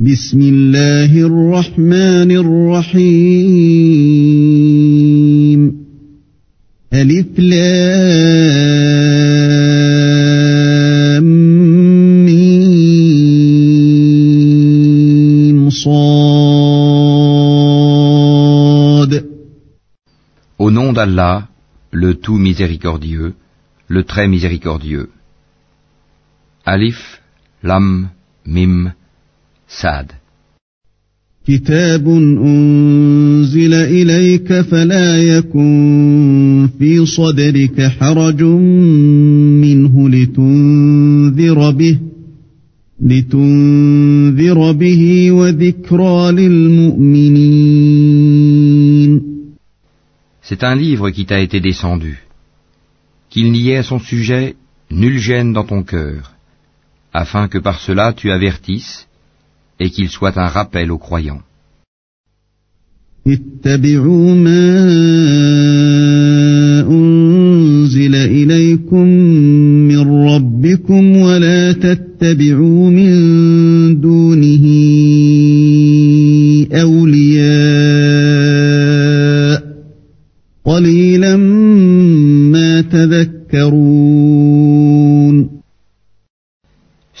بسم الله الرحمن الرحيم ألف لام ميم صاد Au nom d'Allah, le tout miséricordieux, le très miséricordieux. Alif, Lam, Mim, Sad. كتاب أنزل إليك فلا يكن في صدرك حرج منه لتنذر به لتنذر به وذكرى للمؤمنين C'est un livre qui t'a été descendu. Qu'il n'y ait à son sujet nulle gêne dans ton cœur, afin que par cela tu avertisses et qu'il soit un rappel aux croyants. اتبعوا ما أنزل إليكم من ربكم ولا تتبعوا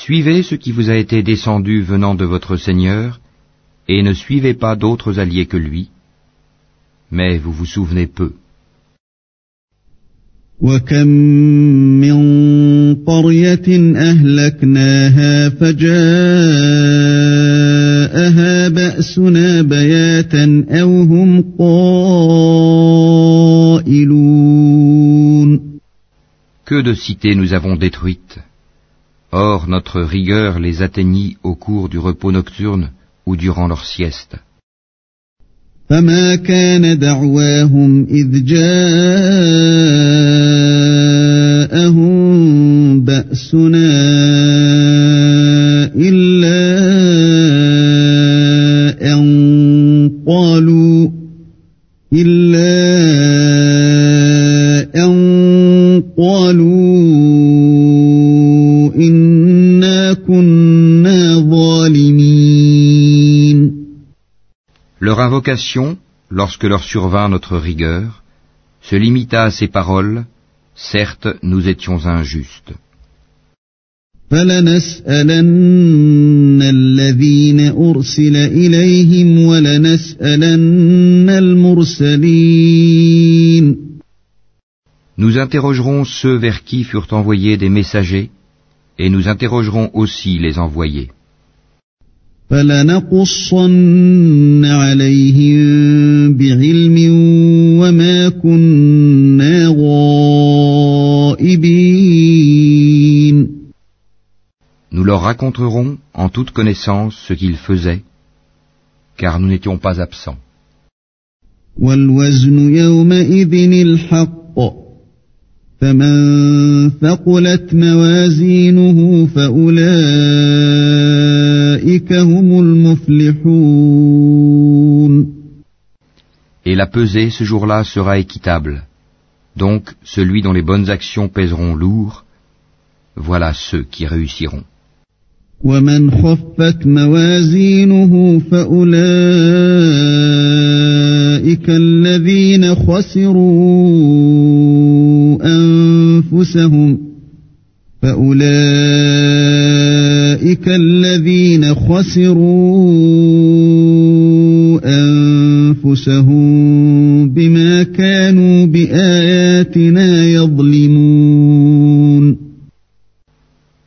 Suivez ce qui vous a été descendu venant de votre Seigneur, et ne suivez pas d'autres alliés que lui, mais vous vous souvenez peu. وكم من قرية أهلكناها فجاءها بأسنا بياتا أو هم قائلون Que de cités nous avons détruites. Or notre rigueur les atteignit au cours du repos nocturne ou durant leur sieste. فما كان دعواهم إذ جاءهم بأسنا invocation, lorsque leur survint notre rigueur, se limita à ces paroles, certes nous étions injustes. Nous interrogerons ceux vers qui furent envoyés des messagers, et nous interrogerons aussi les envoyés. فلنقصن عليهم بعلم وما كنا غائبين Nous leur raconterons en toute connaissance ce qu'ils faisaient, car nous n'étions pas absents. والوزن يومئذ الحق فمن ثقلت موازينه فأولئك Et la pesée ce jour-là sera équitable. Donc celui dont les bonnes actions pèseront lourd, voilà ceux qui réussiront. ومن خفت موازينه فأولئك الذين خسروا أنفسهم فأولئك الذين خسروا أنفسهم بما كانوا بآياتنا يظلمون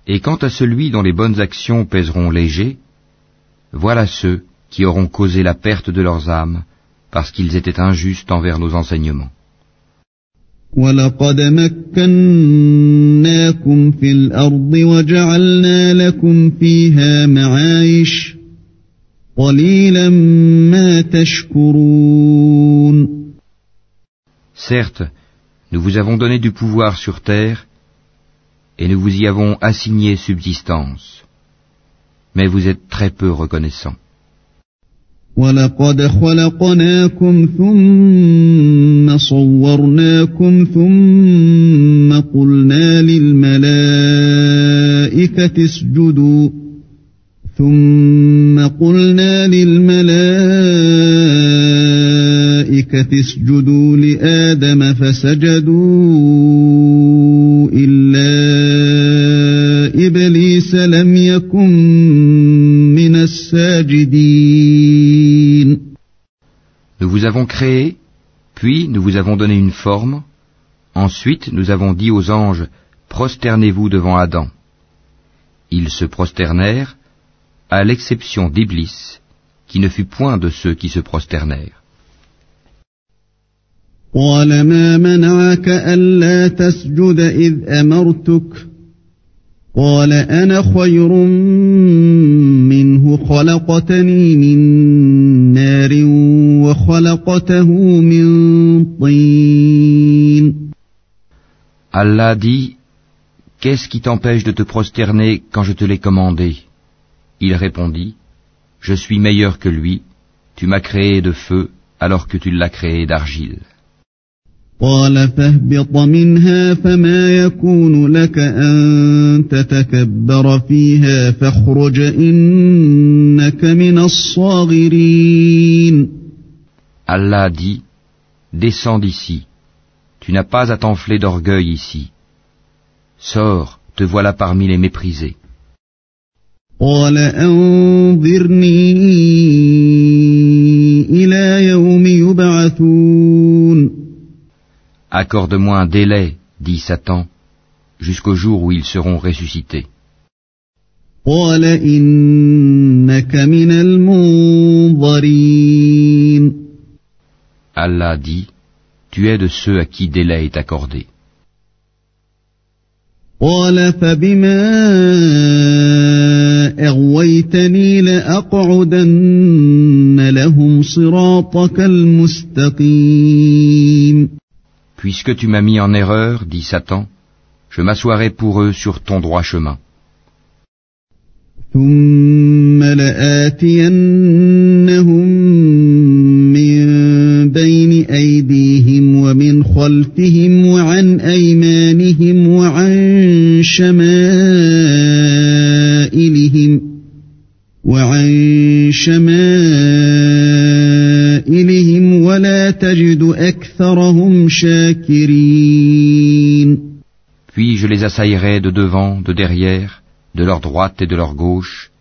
Et quant à celui dont les bonnes actions pèseront léger, voilà ceux qui auront causé la perte de leurs âmes parce qu'ils étaient injustes envers nos enseignements. ولقد مكناكم في الأرض وجعلنا لكم فيها معايش قليلا ما تشكرون Certes, nous vous avons donné du pouvoir sur terre, et nous vous y avons assigné subsistance. Mais vous êtes très peu reconnaissants. ولقد خلقناكم ثم صورناكم ثم قلنا للملائكة اسجدوا ثم قلنا للملائكة اسجدوا لآدم فسجدوا إلا إبليس لم يكن من الساجدين créé, puis nous vous avons donné une forme, ensuite nous avons dit aux anges, prosternez-vous devant Adam. Ils se prosternèrent, à l'exception d'Iblis, qui ne fut point de ceux qui se prosternèrent. قال ما منعك ألا تسجد إذ أمرتك قال أنا خير منه خلقتني من نار وخلقته من طين Allah dit, Qu'est-ce qui t'empêche de te prosterner quand je te l'ai commandé Il répondit, Je suis meilleur que lui, tu m'as créé de feu alors que tu l'as créé d'argile. قال فاهبط منها فما يكون لك أن تتكبر فيها فاخرج إنك من الصاغرين Allah dit, Descends d'ici, tu n'as pas à t'enfler d'orgueil ici. Sors, te voilà parmi les méprisés. قال أنظرني إلى يوم يبعثون Accorde-moi un délai, dit Satan, jusqu'au jour où ils seront ressuscités. قال إنك من المنظرين Allah dit, Tu es de ceux à qui délai est accordé. قال فبما أغويتني لأقعدن لهم صراطك المستقيم Puisque tu m'as mis en erreur, dit Satan, je m'assoirai pour eux sur ton droit chemin. ثم لآتينهم خلفهم وعن أيمانهم وعن شمائلهم وعن شمائلهم ولا تجد أكثرهم شاكرين Puis je les assaillerai de devant, de derrière, de leur droite et de leur gauche,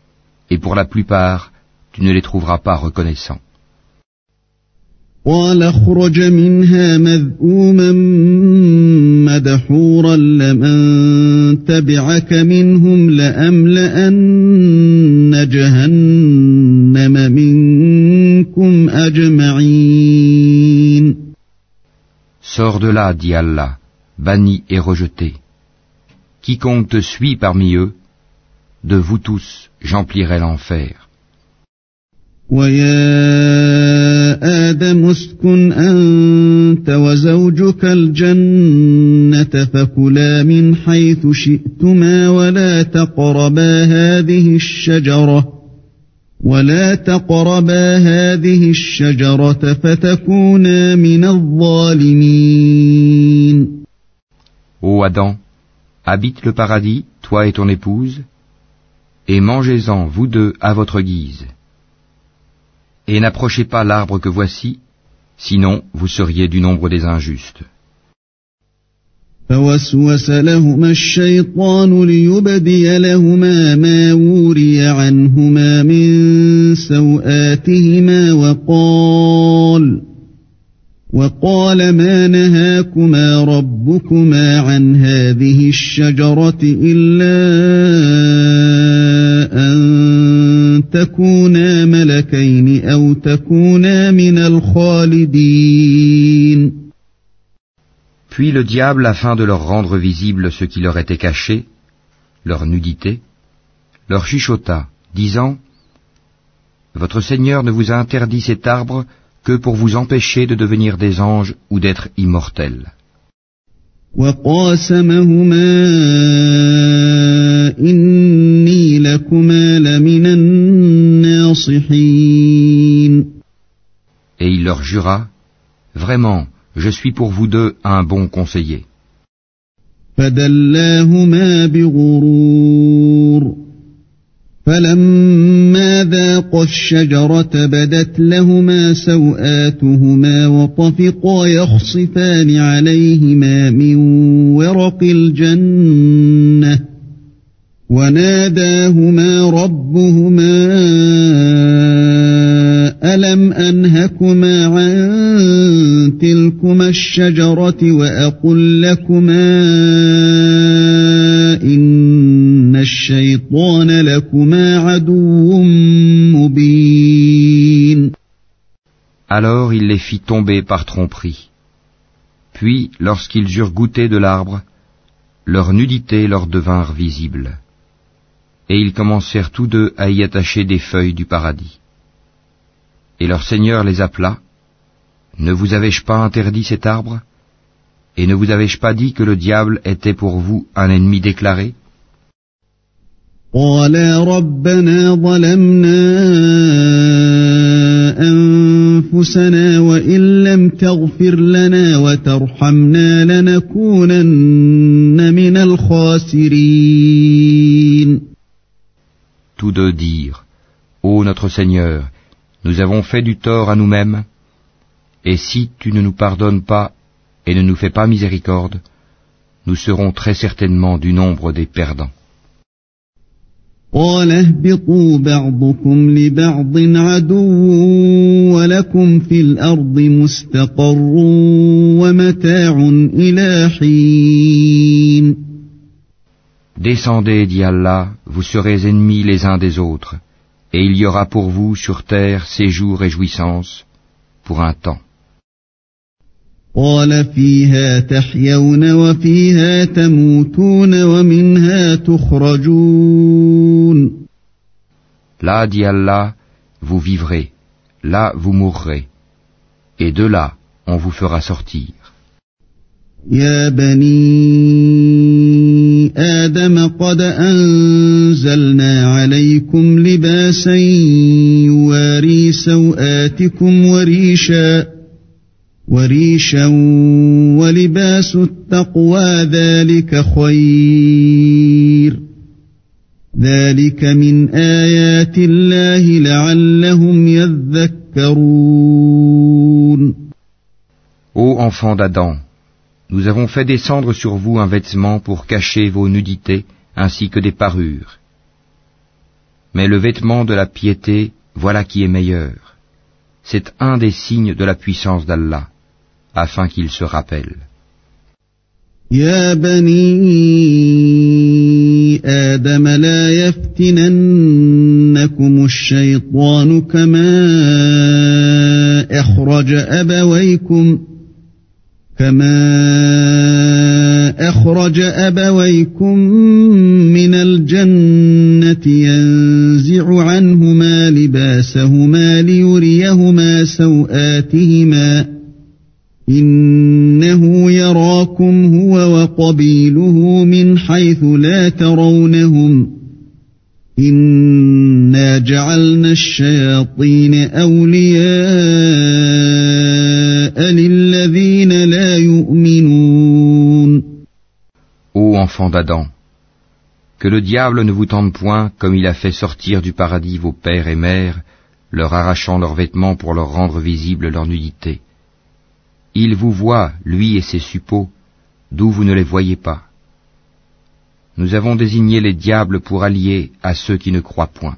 et pour la plupart, tu ne les trouveras pas reconnaissants. قال اخرج منها مذءوما مدحورا لمن تبعك منهم لأملأن جهنم منكم أجمعين Sors de là, dit Allah, banni et rejeté. Quiconque te suit parmi eux, de vous tous, j'emplirai l'enfer. ويا آدم اسكن أنت وزوجك الجنة فكلا من حيث شئتما ولا تقربا هذه الشجرة ولا تقربا هذه الشجرة فتكونا من الظالمين Ô Adam, habite le paradis, toi et ton épouse, et mangez-en, vous deux, à votre guise. Et n'approchez pas l'arbre que voici, sinon vous seriez du nombre des injustes. فوسوس لهما الشيطان ليبدي لهما ما وري عنهما من سوآتهما وقال وقال ما نهاكما ربكما عن هذه الشجرة إلا أن تكونا ملكين أو تكونا من الخالدين Puis le diable, afin de leur rendre visible ce qui leur était caché, leur nudité, leur chuchota, disant Votre Seigneur ne vous a interdit cet arbre que pour vous empêcher de devenir des anges ou d'être immortels. وقاسمهما إني لكما لمن الناصحين Et il leur jura Vraiment, je suis pour vous deux un bon conseiller. فدلاهما بغرور. فلما ذاقا الشجرة بدت لهما سوآتهما وطفقا يخصفان عليهما من ورق الجنة. وناداهما ربهما ألم أنهكما عن تلكما الشجرة وأقل لكما إن الشيطان لكما عدو مبين Alors il les fit tomber par tromperie. Puis, lorsqu'ils eurent goûté de l'arbre, leur nudité leur devinrent visibles. Et ils commencèrent tous deux à y attacher des feuilles du paradis. Et leur Seigneur les appela. Ne vous avais-je pas interdit cet arbre Et ne vous avais-je pas dit que le diable était pour vous un ennemi déclaré قالا ربنا ظلمنا أنفسنا وإن لم تغفر لنا وترحمنا لنكونن من الخاسرين Tous deux dirent, Ô notre Seigneur, nous avons fait du tort à nous-mêmes, et si tu ne nous pardonnes pas et ne nous fais pas miséricorde, nous serons très certainement du nombre des perdants. قال اهبطوا بعضكم لبعض عدو ولكم في الأرض مستقر ومتاع إلى حين Descendez, dit Allah, vous serez ennemis les uns des autres, et il y aura pour vous sur terre séjour et jouissance pour un temps. Là, dit Allah, vous vivrez, là vous mourrez, et de là on vous fera sortir. يا بني آدم قد أنزلنا عليكم لباسا يواري سوآتكم وريشا وريشا ولباس التقوى ذلك خير. ذلك من آيات الله لعلهم يذكرون. Ô enfants d'Adam, nous avons fait descendre sur vous un vêtement pour cacher vos nudités ainsi que des parures. Mais le vêtement de la piété, voilà qui est meilleur. C'est un des signes de la puissance d'Allah, afin qu'ils se rappellent. يا بني آدم لا يفتننكم الشيطان كما أخرج أبويكم كما أخرج أبويكم من الجنة ينزع عنهما لباسهما ليريهما سوآتهما إنه يراكم هو وقبيله من حيث لا ترونهم إنا جعلنا الشياطين d'Adam, que le diable ne vous tente point comme il a fait sortir du paradis vos pères et mères, leur arrachant leurs vêtements pour leur rendre visible leur nudité. Il vous voit, lui et ses suppôts, d'où vous ne les voyez pas. Nous avons désigné les diables pour alliés à ceux qui ne croient point.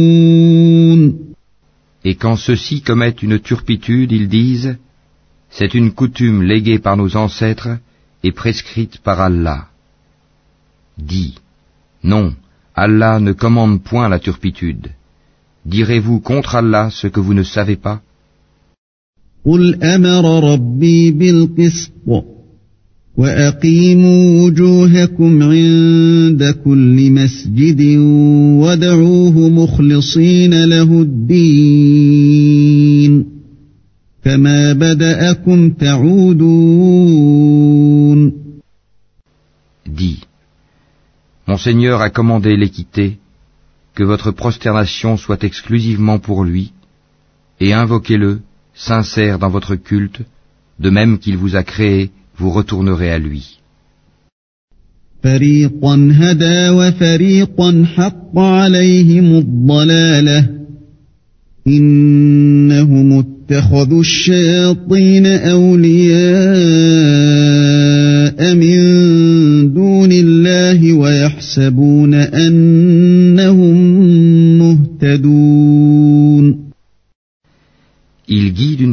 quand ceux-ci commettent une turpitude, ils disent, c'est une coutume léguée par nos ancêtres et prescrite par Allah. Dis, non, Allah ne commande point la turpitude. Direz-vous contre Allah ce que vous ne savez pas? وأقيموا وجوهكم عند كل مسجد وادعوه مخلصين له الدين كما بدأكم تعودون Dis, Mon Seigneur a commandé l'équité, que votre prosternation soit exclusivement pour lui, et invoquez-le, sincère dans votre culte, de même qu'il vous a créé, vous retournerez à lui. فريقا هدى وفريقا حق عليهم الضلالة إنهم اتخذوا الشياطين أولياء من دون الله ويحسبون انهم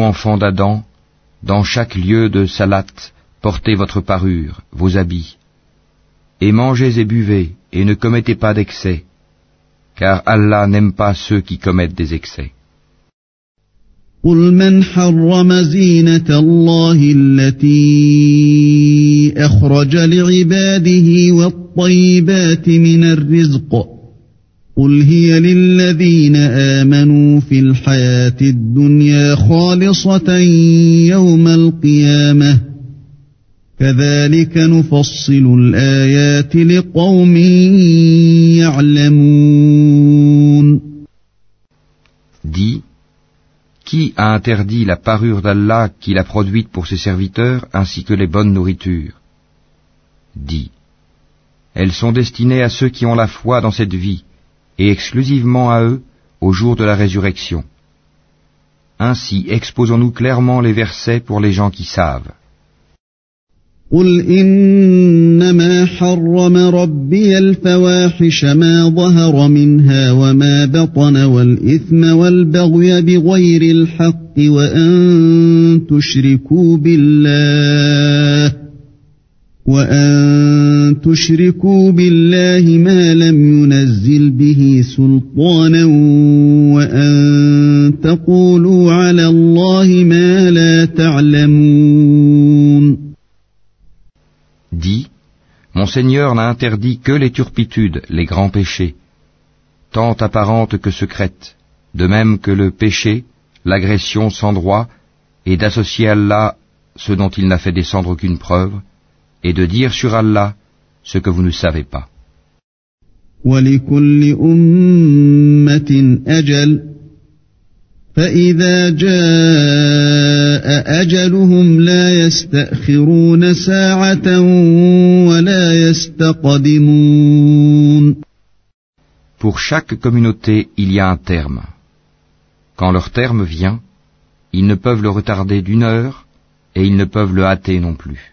Ô enfants d'Adam, dans chaque lieu de salat, portez votre parure, vos habits, et mangez et buvez, et ne commettez pas d'excès, car Allah n'aime pas ceux qui commettent des excès. قل من حرم زينة الله التي أخرج لعباده والطيبات من الرزق قل هي للذين آمنوا في الحياة الدنيا خالصة يوم القيامة كذلك نفصل الآيات لقوم يعلمون Dis, qui a interdit la parure d'Allah qu'il a produite pour ses serviteurs ainsi que les bonnes nourritures Dis, elles sont destinées à ceux qui ont la foi dans cette vie et exclusivement à eux au jour de la résurrection. Ainsi exposons-nous clairement les versets pour les gens qui savent. قل إنما حرم ربي الفواحش ما ظهر منها وما بطن والإثم والبغي بغير الحق وأن تشركوا بالله وأن تشركوا بالله ما لم ينزل به سلطانا وأن تقولوا على الله ما لا تعلمون Dis, Mon Seigneur n'a interdit que les turpitudes, les grands péchés, tant apparentes que secrètes, de même que le péché, l'agression sans droit, et d'associer Allah ce dont il n'a fait descendre aucune preuve, et de dire sur Allah ce que vous ne savez pas. ولكل أمة أجل فإذا جاء أجلهم لا يستأخرون ساعة ولا يستقدمون Pour chaque communauté, il y a un terme. Quand leur terme vient, ils ne peuvent le retarder d'une heure, et ils ne peuvent le hâter non plus.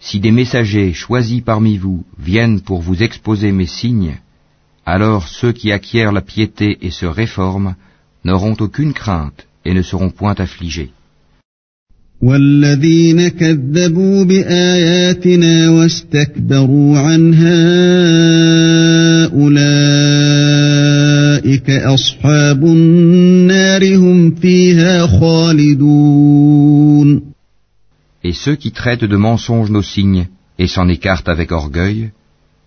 si des messagers choisis parmi vous viennent pour vous exposer mes signes, alors ceux qui acquièrent la piété et se réforment n'auront aucune crainte et ne seront point affligés. والذين كذبوا بآياتنا واستكبروا عنها أولئك أصحاب النار هم فيها خالدون Et ceux qui traitent de mensonges nos signes et s'en écartent avec orgueil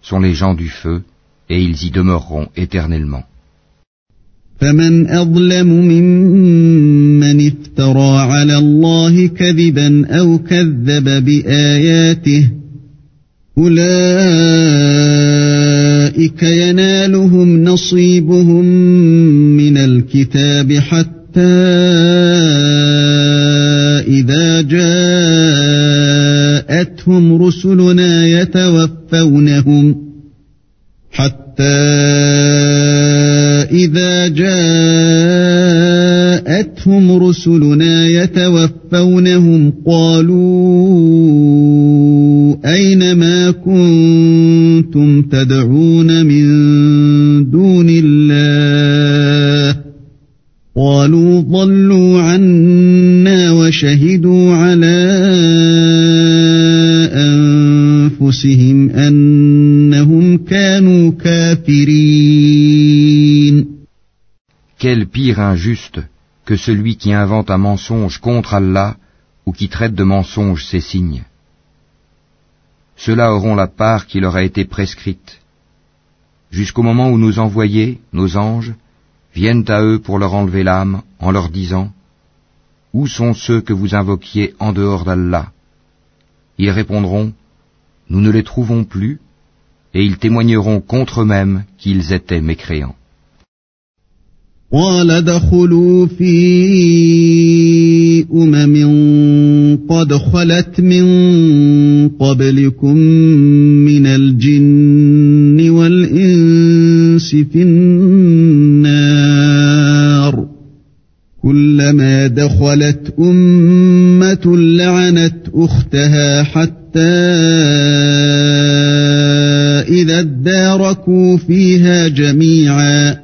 sont les gens du feu, et ils y demeureront éternellement. فمن أظلم ممن افترى على الله كذبا أو كذب بآياته أولئك ينالهم نصيبهم من الكتاب حتى جاءتهم رسلنا يتوفونهم حتى إذا جاءتهم رسلنا يتوفونهم قالوا أين ما كنتم تدعون Pire injuste que celui qui invente un mensonge contre Allah ou qui traite de mensonge ses signes. Ceux-là auront la part qui leur a été prescrite, jusqu'au moment où nos envoyés, nos anges, viennent à eux pour leur enlever l'âme en leur disant Où sont ceux que vous invoquiez en dehors d'Allah? Ils répondront Nous ne les trouvons plus, et ils témoigneront contre eux-mêmes qu'ils étaient mécréants. قال ادخلوا في أمم قد خلت من قبلكم من الجن والإنس في النار. كلما دخلت أمة لعنت أختها حتى إذا اداركوا فيها جميعا.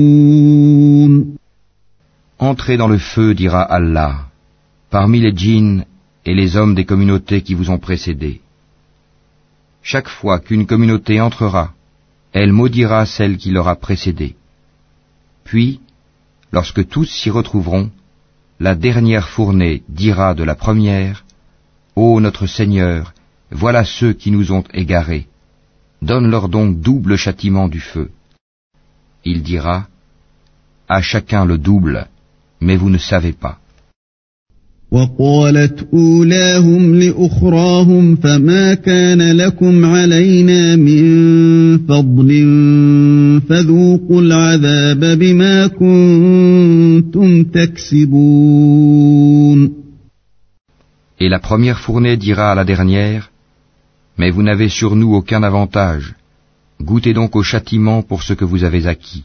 Entrez dans le feu, dira Allah, parmi les djinns et les hommes des communautés qui vous ont précédés. Chaque fois qu'une communauté entrera, elle maudira celle qui l'aura précédée. Puis, lorsque tous s'y retrouveront, la dernière fournée dira de la première, Ô notre Seigneur, voilà ceux qui nous ont égarés. Donne-leur donc double châtiment du feu. Il dira, À chacun le double, mais vous ne savez pas. وقالت أولاهم لأخراهم فما كان لكم علينا من فضل فذوقوا العذاب بما كنتم تكسبون Et la première fournée dira à la dernière, Mais vous n'avez sur nous aucun avantage. Goûtez donc au châtiment pour ce que vous avez acquis.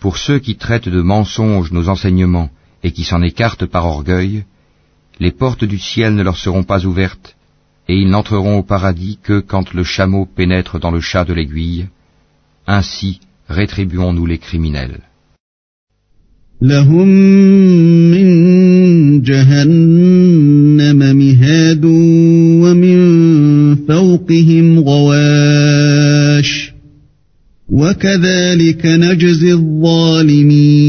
Pour ceux qui traitent de mensonges nos enseignements et qui s'en écartent par orgueil, les portes du ciel ne leur seront pas ouvertes, et ils n'entreront au paradis que quand le chameau pénètre dans le chat de l'aiguille. Ainsi rétribuons-nous les criminels. فوقهم غواش وكذلك نجزي الظالمين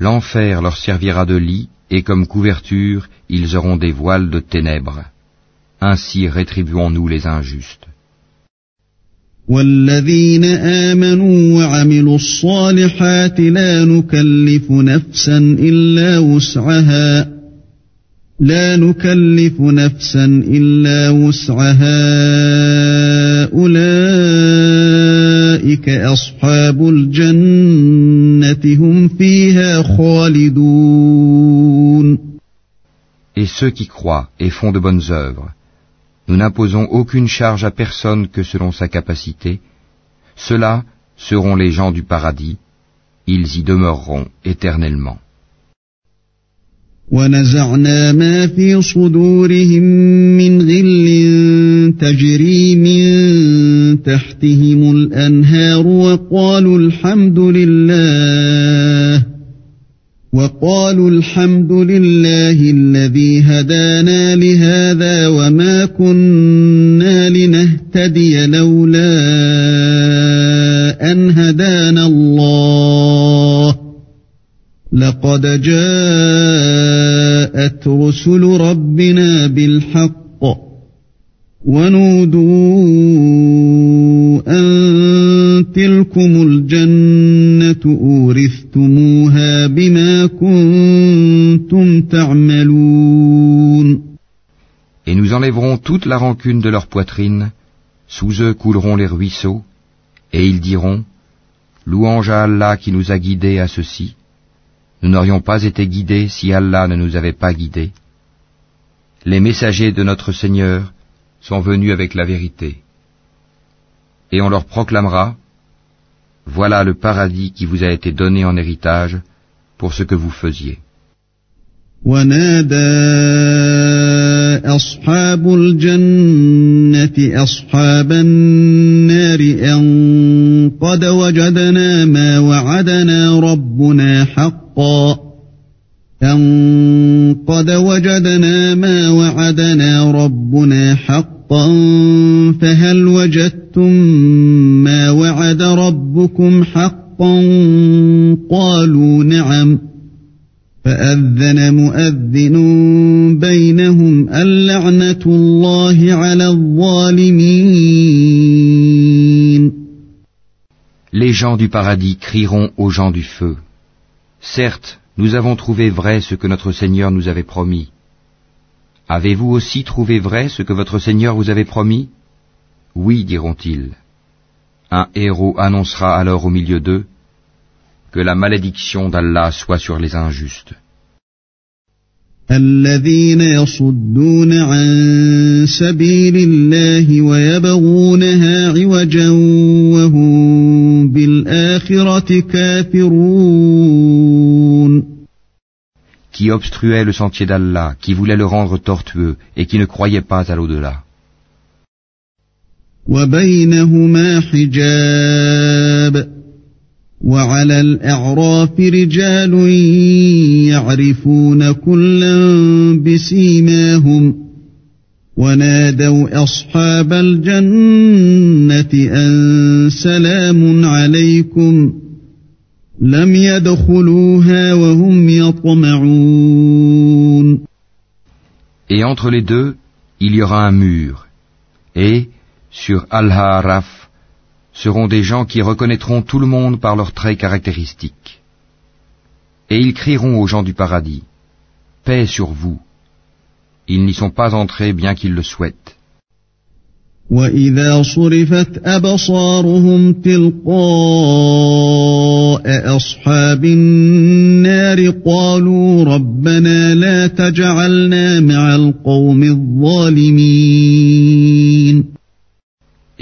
L'enfer leur servira de lit, et comme couverture, ils auront des voiles de ténèbres. Ainsi rétribuons-nous les injustes. والذين آمنوا وعملوا الصالحات لا نكلف نفسا إلا وسعها لا نكلف نفسا إلا وسعها أولئك أصحاب الجنة هم فيها خالدون Et ceux qui croient et font de bonnes œuvres, nous n'imposons aucune charge à personne que selon sa capacité, Ceux-là seront les gens du paradis, ils y demeureront éternellement. ونزعنا ما في صدورهم من غل تجري من تحتهم الأنهار وقالوا الحمد لله وقالوا الحمد لله الذي هدانا لهذا وما كنا لنهتدي لولا لقد جاءت رسل ربنا بالحق ونودوا أن تلكم الجنة أورثتموها بما كنتم تعملون Et nous enlèverons toute la rancune de leur poitrine, sous eux couleront les ruisseaux, et ils diront, Louange à Allah qui nous a guidés à ceci. Nous n'aurions pas été guidés si Allah ne nous avait pas guidés. Les messagers de notre Seigneur sont venus avec la vérité. Et on leur proclamera, Voilà le paradis qui vous a été donné en héritage pour ce que vous faisiez. حقا أن قد وجدنا ما وعدنا ربنا حقا فهل وجدتم ما وعد ربكم حقا؟ قالوا نعم. فأذن مؤذن بينهم اللعنة الله على الظالمين. Les gens du paradis crieront aux gens du feu. Certes, nous avons trouvé vrai ce que notre Seigneur nous avait promis. Avez-vous aussi trouvé vrai ce que votre Seigneur vous avait promis? Oui, diront-ils. Un héros annoncera alors au milieu d'eux que la malédiction d'Allah soit sur les injustes. Qui obstruait le sentier d'Allah, qui voulait le rendre tortueux et qui ne croyait pas à l'au-delà. وعلى الأعراف رجال يعرفون كلا بسيماهم ونادوا أصحاب الجنة أن سلام عليكم لم يدخلوها وهم يطمعون Et entre les deux, il y aura un mur. Et, sur Al-Haraf, seront des gens qui reconnaîtront tout le monde par leurs traits caractéristiques. Et ils crieront aux gens du paradis, Paix sur vous. Ils n'y sont pas entrés bien qu'ils le souhaitent.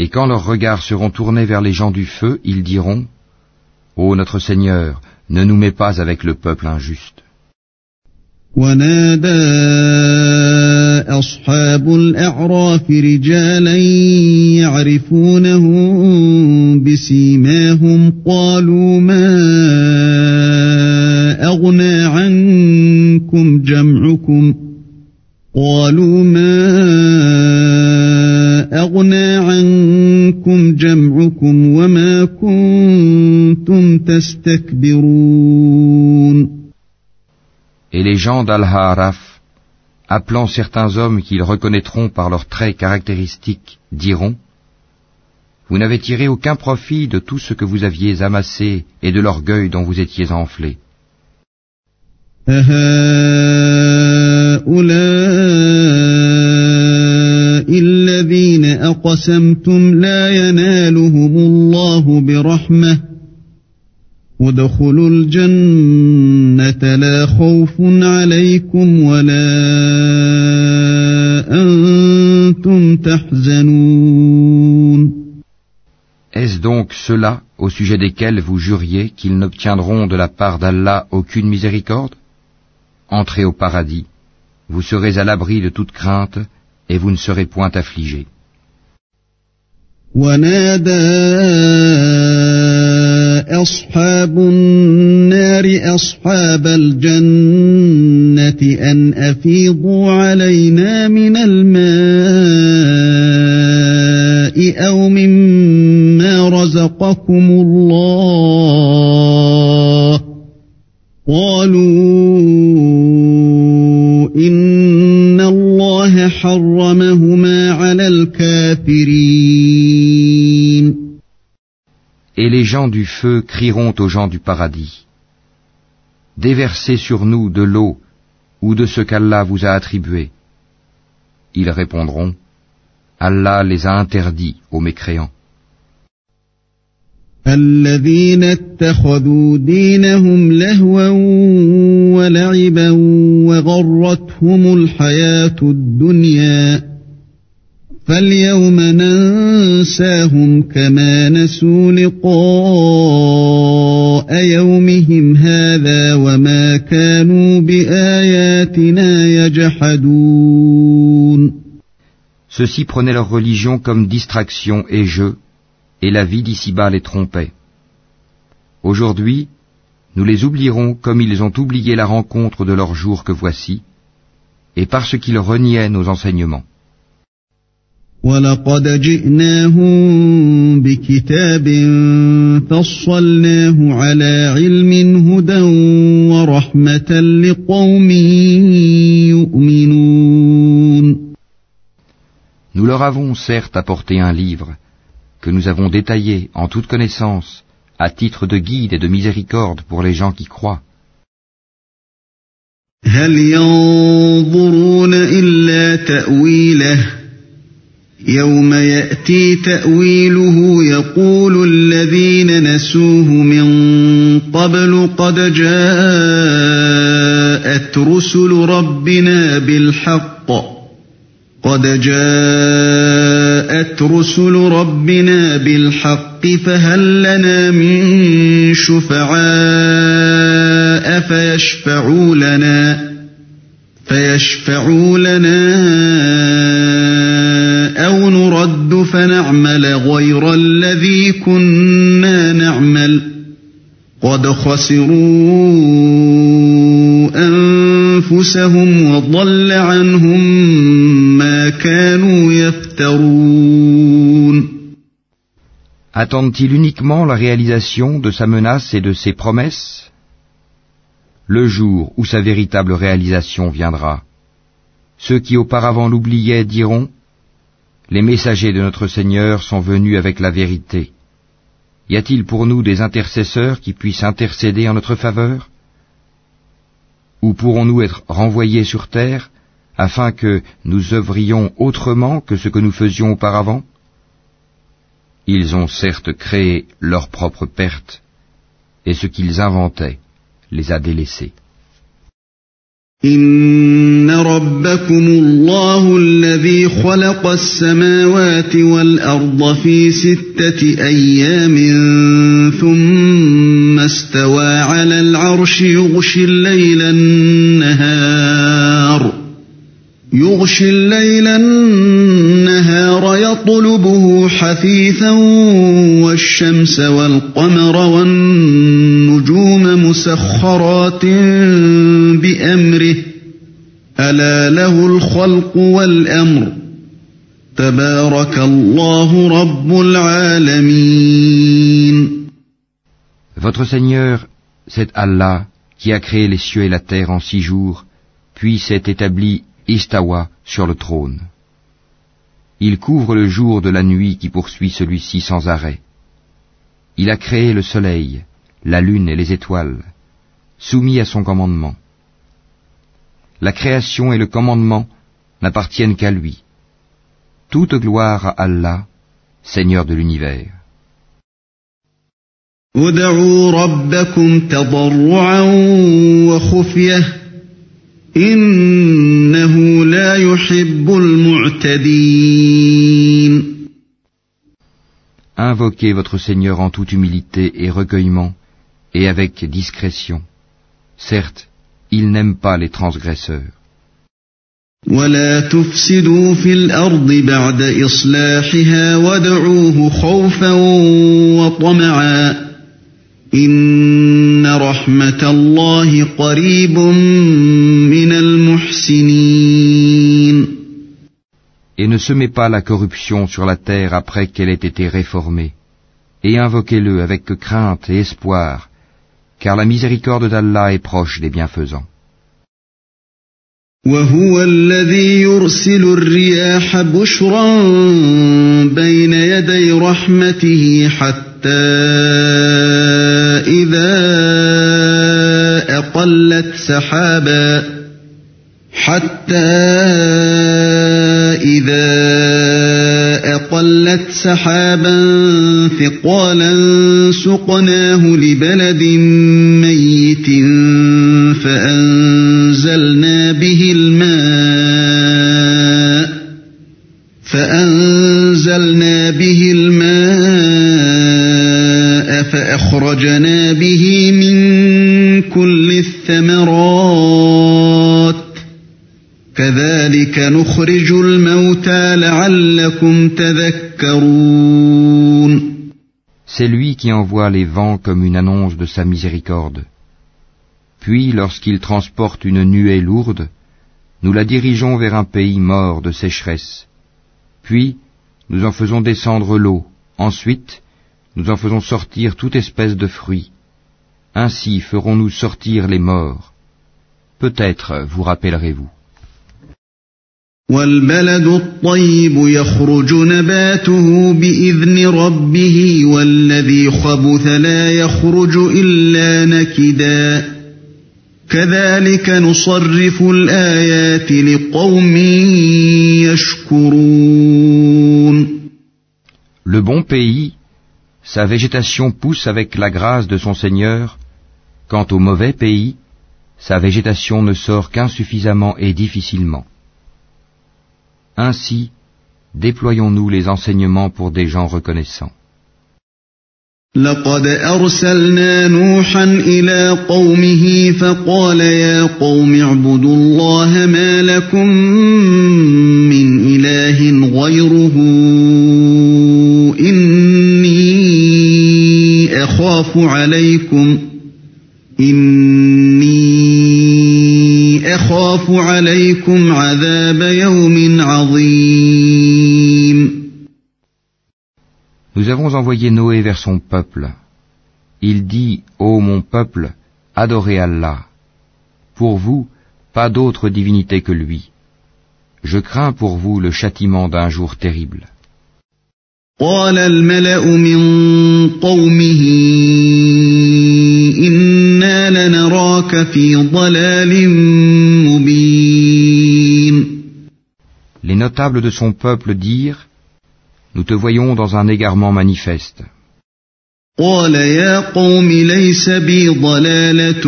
Et quand leurs regards seront tournés vers les gens du feu, ils diront Ô notre Seigneur, ne nous mets pas avec le peuple injuste. Et les gens d'Al-Haraf, appelant certains hommes qu'ils reconnaîtront par leurs traits caractéristiques, diront Vous n'avez tiré aucun profit de tout ce que vous aviez amassé et de l'orgueil dont vous étiez enflé. الذين أقسمتم لا ينالهم الله برحمة ودخلوا الجنة لا خوف عليكم ولا أنتم تحزنون Est-ce donc ceux-là au sujet desquels vous juriez qu'ils n'obtiendront de la part d'Allah aucune miséricorde Entrez au paradis, vous serez à l'abri de toute crainte et vous ne serez point affligés. أصحاب النار أصحاب الجنة أن أفيضوا علينا من الماء أو مما رزقكم الله gens du feu crieront aux gens du paradis. Déversez sur nous de l'eau ou de ce qu'Allah vous a attribué. Ils répondront, Allah les a interdits aux mécréants. فاليوم ننساهم كما نسوا لقاء يومهم هذا وما كانوا بآياتنا يجحدون Ceux-ci prenaient leur religion comme distraction et jeu, et la vie d'ici-bas les trompait. Aujourd'hui, nous les oublierons comme ils ont oublié la rencontre de leur jour que voici, et parce qu'ils reniaient nos enseignements. ولقد جئناهم بكتاب فصلناه على علم هدى ورحمة لقوم يؤمنون Nous leur avons certes apporté un livre que nous avons détaillé en toute connaissance à titre de guide et de miséricorde pour les gens qui croient. هل ينظرون إلا تأويله يوم يأتي تأويله يقول الذين نسوه من قبل قد جاءت رسل ربنا بالحق. قد جاءت رسل ربنا بالحق فهل لنا من شفعاء فيشفعوا لنا فيشفعوا لنا فنعمل غير الذي كنا نعمل قد خسروا أنفسهم وضل عنهم ما كانوا يفترون Attendent-ils uniquement la réalisation de sa menace et de ses promesses Le jour où sa véritable réalisation viendra, ceux qui auparavant l'oubliaient diront les messagers de notre Seigneur sont venus avec la vérité. Y a-t-il pour nous des intercesseurs qui puissent intercéder en notre faveur? Ou pourrons-nous être renvoyés sur terre afin que nous œuvrions autrement que ce que nous faisions auparavant? Ils ont certes créé leur propre perte, et ce qu'ils inventaient les a délaissés. إن ربكم الله الذي خلق السماوات والأرض في ستة أيام ثم استوى على العرش يغشي الليل النهار يغشي الليل النهار يطلبه حثيثا والشمس والقمر والنجوم مسخرات بأمره ألا له الخلق والأمر تبارك الله رب العالمين Votre Seigneur, c'est Allah qui a créé les cieux et la terre en six jours, puis s'est établi Istawa sur le trône. Il couvre le jour de la nuit qui poursuit celui-ci sans arrêt. Il a créé le soleil, la lune et les étoiles, soumis à son commandement. La création et le commandement n'appartiennent qu'à lui. Toute gloire à Allah, Seigneur de l'univers. invoquez votre Seigneur en toute humilité et recueillement, et avec discrétion. Certes, il n'aime pas les transgresseurs. ولا تفسدوا في الأرض بعد إصلاحها وادعوه خوفا وطمعا إن رحمة الله قريب من المحسنين Et ne semez pas la corruption sur la terre après qu'elle ait été réformée, et invoquez-le avec crainte et espoir, car la miséricorde d'Allah est proche des bienfaisants. وهو الذي يرسل الرياح بشرا بين يدي رحمته حتى إذا أقلت سحابا حتى إذا أقلت سحابا ثقالا سقناه لبلد ميت فأنزلنا به الماء فأنزلنا به الماء فأخرجنا به من كل الثمرات كذلك نخرج الموتى لعلكم تذكرون C'est lui qui envoie les vents comme une annonce de sa miséricorde. Puis, lorsqu'il transporte une nuée lourde, nous la dirigeons vers un pays mort de sécheresse. Puis, nous en faisons descendre l'eau. Ensuite, nous en faisons sortir toute espèce de fruits. Ainsi ferons-nous sortir les morts. Peut-être vous rappellerez-vous. والبلد الطيب يخرج نباته بإذن ربه والذي خبث لا يخرج إلا نكدا كذلك نصرف الآيات لقوم يشكرون Le bon pays, sa végétation pousse avec la grâce de son Seigneur. Quant au mauvais pays, sa végétation ne sort qu'insuffisamment et difficilement. Ainsi, déployons-nous les enseignements pour des gens reconnaissants. لقد أرسلنا نوحا إلى قومه فقال يا قوم اعبدوا الله ما لكم من إله غيره إني أخاف عليكم أخاف عليكم عذاب يوم عظيم Nous avons envoyé Noé vers son peuple. Il dit, Ô mon peuple, adorez Allah. Pour vous, pas d'autre divinité que lui. Je crains pour vous le châtiment d'un jour terrible. قال الملأ من قومه إنا لنراك في ضلال مبين Les notables de son peuple dirent, Nous te voyons dans un égarement manifeste. قال يا قوم ليس بي ضلالة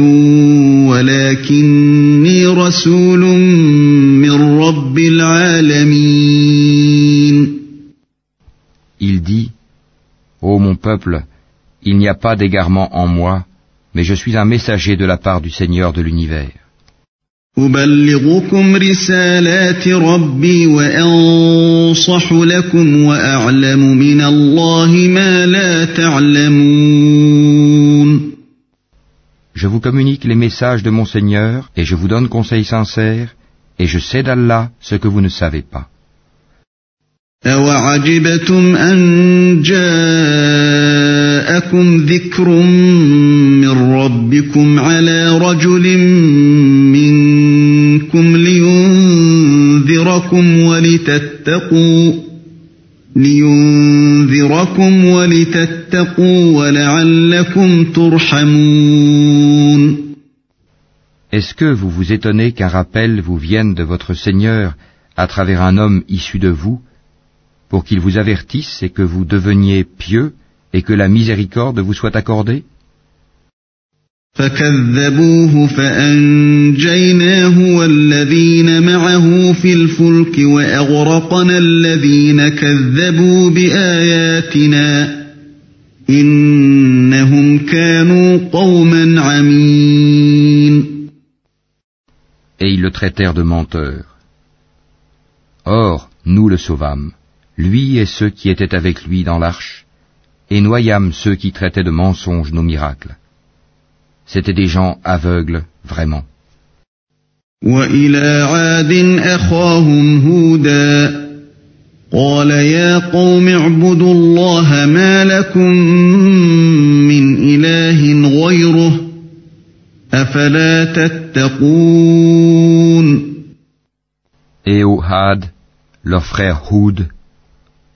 ولكني رسول من رب العالمين Il dit, Ô mon peuple, il n'y a pas d'égarement en moi, mais je suis un messager de la part du Seigneur de l'univers. Je vous communique les messages de mon Seigneur et je vous donne conseil sincère et je sais d'Allah ce que vous ne savez pas. أوعجبتم أن جاءكم ذكر من ربكم على رجل منكم لينذركم ولتتقوا لينذركم ولتتقوا ولعلكم ترحمون Est-ce que vous vous étonnez qu'un rappel vous vienne de votre Seigneur à travers un homme issu de vous, pour qu'il vous avertisse et que vous deveniez pieux et que la miséricorde vous soit accordée فكذبوه فأنجيناه والذين معه في الفلك وأغرقنا الذين كذبوا بآياتنا إنهم كانوا قوما عمين Et ils le traitèrent de menteur. Or, nous le sauvâmes, lui et ceux qui étaient avec lui dans l'arche, et noyâmes ceux qui traitaient de mensonges nos miracles. C'étaient des gens aveugles, vraiment. وإلى عاد أخاهم هودا قال يا قوم اعبدوا الله ما لكم من إله غيره أفلا تتقون Et au Had, leur frère Houd,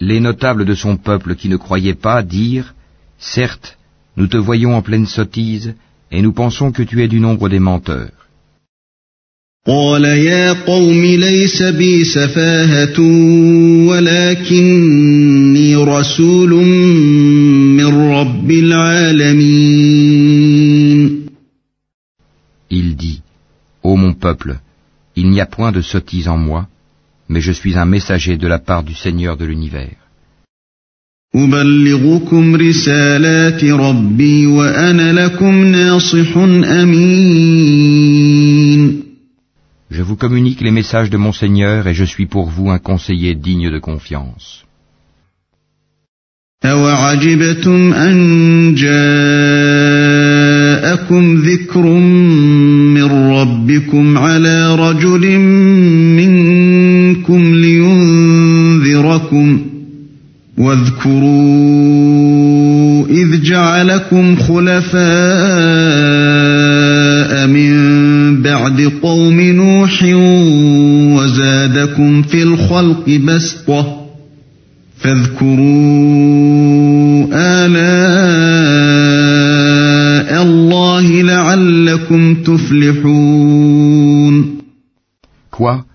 Les notables de son peuple qui ne croyaient pas dirent, Certes, nous te voyons en pleine sottise, et nous pensons que tu es du nombre des menteurs. قال يا قوم ليس بي سفاهة ولكني رسول من رب العالمين Il dit, Ô mon peuple, il n'y a point de sottise en moi, mais je suis un messager de la part du Seigneur de l'univers. أبلغكم رسالات ربي وأنا لكم ناصح أمين Je vous communique les messages de mon Seigneur et je suis pour vous un conseiller digne de confiance. أوعجبتم أن جاءكم ذكر من ربكم على رجل لينذركم واذكروا إذ جعلكم خلفاء من بعد قوم نوح وزادكم في الخلق بسطة فاذكروا آلاء الله لعلكم تفلحون Quoi?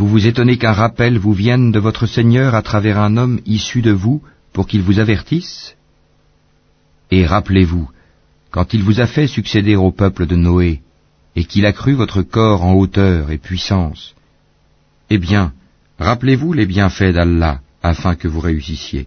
Vous vous étonnez qu'un rappel vous vienne de votre Seigneur à travers un homme issu de vous pour qu'il vous avertisse? Et rappelez-vous, quand il vous a fait succéder au peuple de Noé, et qu'il a cru votre corps en hauteur et puissance, eh bien, rappelez-vous les bienfaits d'Allah afin que vous réussissiez.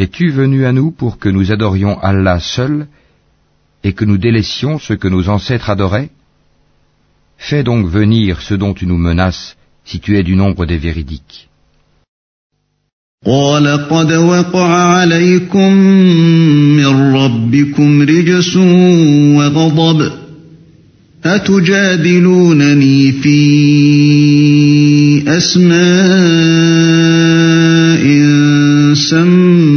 Es-tu venu à nous pour que nous adorions Allah seul et que nous délaissions ce que nos ancêtres adoraient Fais donc venir ce dont tu nous menaces si tu es du nombre des véridiques. قال قد وقع عليكم من ربكم رجس وغضب أتجادلونني في أسماء سميتموها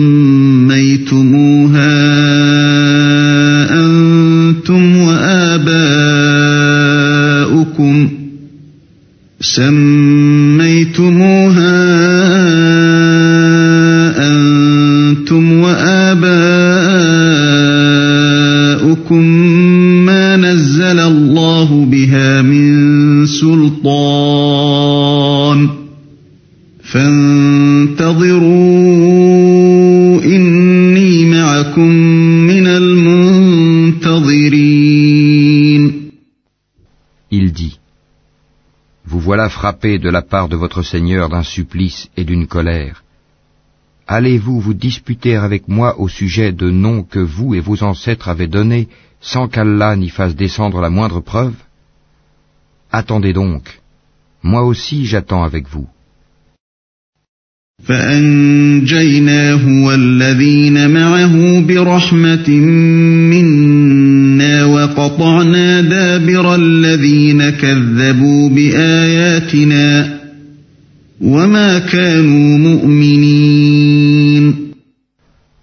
De la part de votre Seigneur d'un supplice et d'une colère. Allez-vous vous disputer avec moi au sujet de noms que vous et vos ancêtres avez donnés sans qu'Allah n'y fasse descendre la moindre preuve? Attendez donc, moi aussi j'attends avec vous.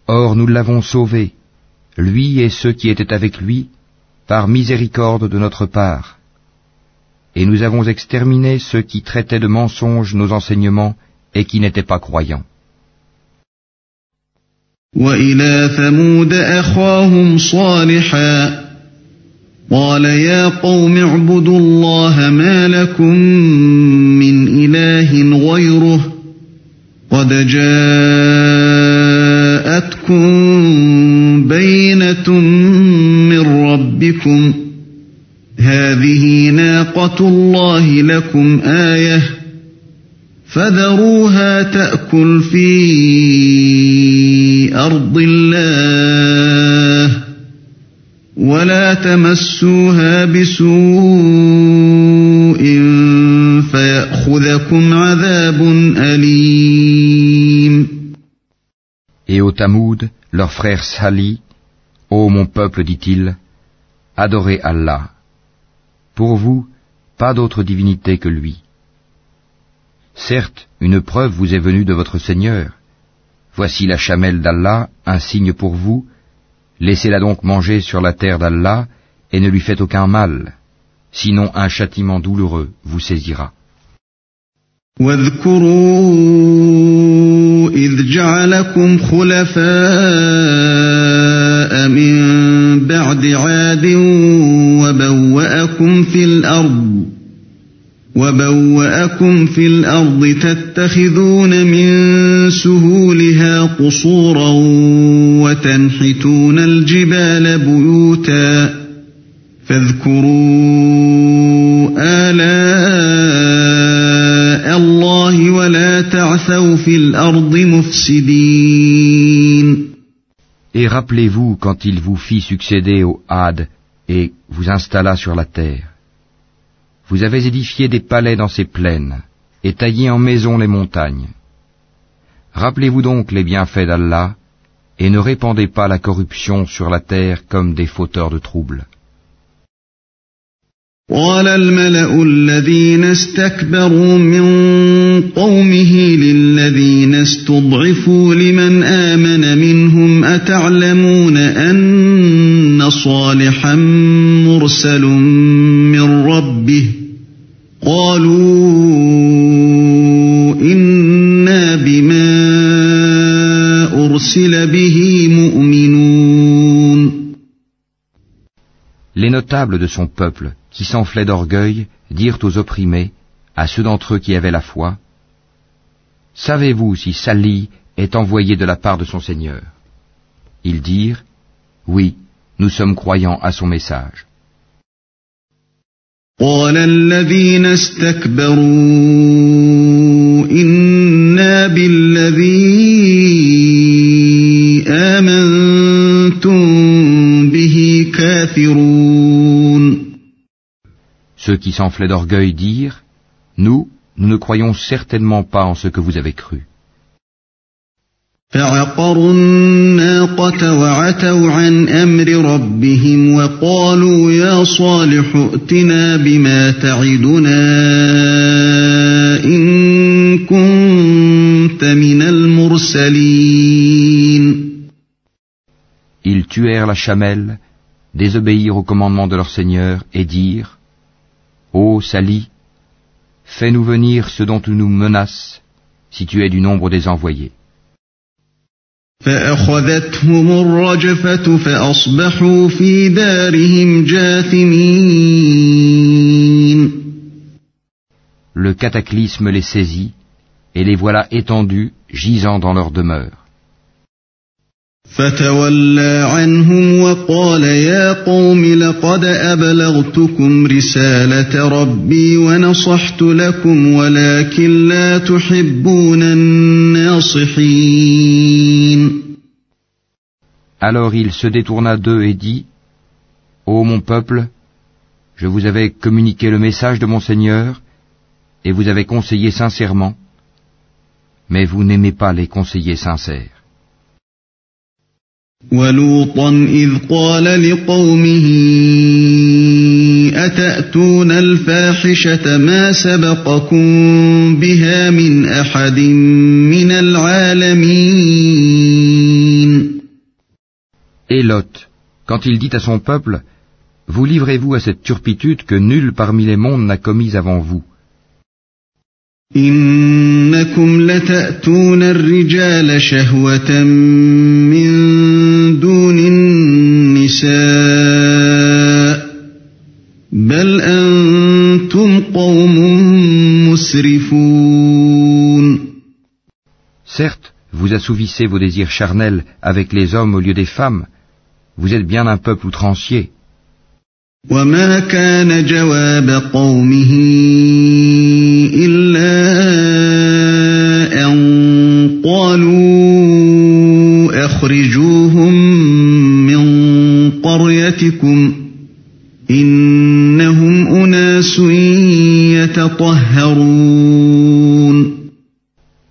Or nous l'avons sauvé, lui et ceux qui étaient avec lui, par miséricorde de notre part. Et nous avons exterminé ceux qui traitaient de mensonges nos enseignements et qui n'étaient pas croyants. قال يا قوم اعبدوا الله ما لكم من إله غيره قد جاءتكم بينة من ربكم هذه ناقة الله لكم آية فذروها تأكل في أرض الله ولا تمسوها بسوء فيأخذكم عذاب أليم Et au Tamoud, leur frère Sali, Ô mon peuple, dit-il, adorez Allah. Pour vous, pas d'autre divinité que lui. Certes, une preuve vous est venue de votre Seigneur. Voici la chamelle d'Allah, un signe pour vous, Laissez-la donc manger sur la terre d'Allah et ne lui faites aucun mal, sinon un châtiment douloureux vous saisira. وبوأكم في الأرض تتخذون من سهولها قصورا وتنحتون الجبال بيوتا فاذكروا آلاء الله ولا تعثوا في الأرض مفسدين Et rappelez-vous quand il vous fit succéder au Had et vous installa sur la terre. Vous avez édifié des palais dans ces plaines, et taillé en maisons les montagnes. Rappelez-vous donc les bienfaits d'Allah, et ne répandez pas la corruption sur la terre comme des fauteurs de troubles. Les notables de son peuple, qui s'enflaient d'orgueil, dirent aux opprimés, à ceux d'entre eux qui avaient la foi, Savez-vous si Sali est envoyé de la part de son Seigneur Ils dirent, Oui, nous sommes croyants à son message. قال الذين استكبروا إنا بالذي Ceux qui s'enflaient d'orgueil dirent, Nous, nous ne croyons certainement pas en ce que vous avez cru. فعقروا الناقة وعتوا عن أمر ربهم وقالوا يا صالح ائتنا بما تعدنا إن كنت من المرسلين Ils tuèrent la chamelle, désobéir au commandement de leur Seigneur et dire Ô Sali, fais-nous venir ce dont tu nous menaces, si tu es du nombre des envoyés. Le cataclysme les saisit, et les voilà étendus, gisant dans leur demeure. فتولى عنهم وقال يا قوم لقد أبلغتكم رسالة ربي ونصحت لكم ولكن لا تحبون الناصحين Alors il se détourna d'eux et dit, Ô mon peuple, je vous avais communiqué le message de mon Seigneur, et vous avez conseillé sincèrement, mais vous n'aimez pas les conseillers sincères. ولوطا إذ قال لقومه أتأتون الفاحشة ما سبقكم بها من أحد من العالمين Et Lot, quand il dit à son peuple, Vous livrez-vous à cette turpitude que nul parmi les mondes n'a commise avant vous. إنكم لتأتون الرجال شهوة من دون النساء بل أنتم قوم مسرفون Certes, vous assouvissez vos désirs charnels avec les hommes au lieu des femmes. Vous êtes bien un peuple outrancier. وما كان جواب قومه إلا أن قالوا أخرجوهم من قريتكم إنهم أناس يتطهرون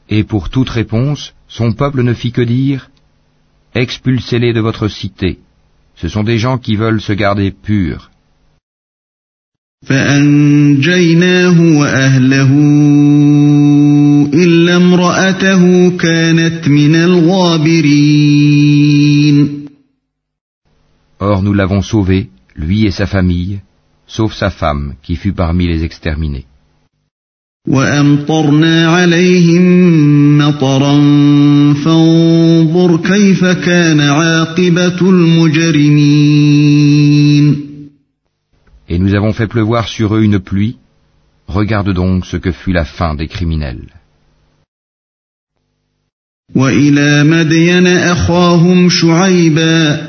Et pour toute réponse, son peuple ne fit que dire Expulsez-les de votre cité. Ce sont des gens qui veulent se garder purs. فأنجيناه وأهله إلا امرأته كانت من الغابرين Or nous l'avons sauvé, lui et sa famille, sauf sa femme qui fut parmi les exterminés. وأمطرنا عليهم مطرا فانظر كيف كان عاقبة المجرمين Et nous avons fait pleuvoir sur eux une pluie. Regarde donc ce que fut la fin des criminels. وإلى مدين أخاهم شعيبا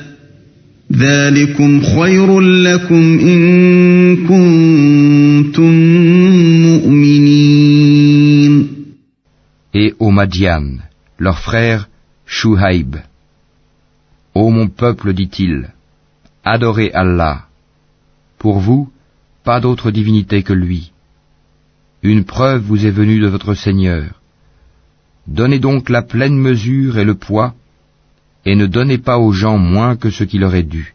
ذلكم خير لكم إن كنتم مؤمنين Et aux Madian, leur frère Shuhaib. Ô mon peuple, dit-il, adorez Allah. Pour vous, pas d'autre divinité que lui. Une preuve vous est venue de votre Seigneur. Donnez donc la pleine mesure et le poids, et ne donnez pas aux gens moins que ce qui leur est dû.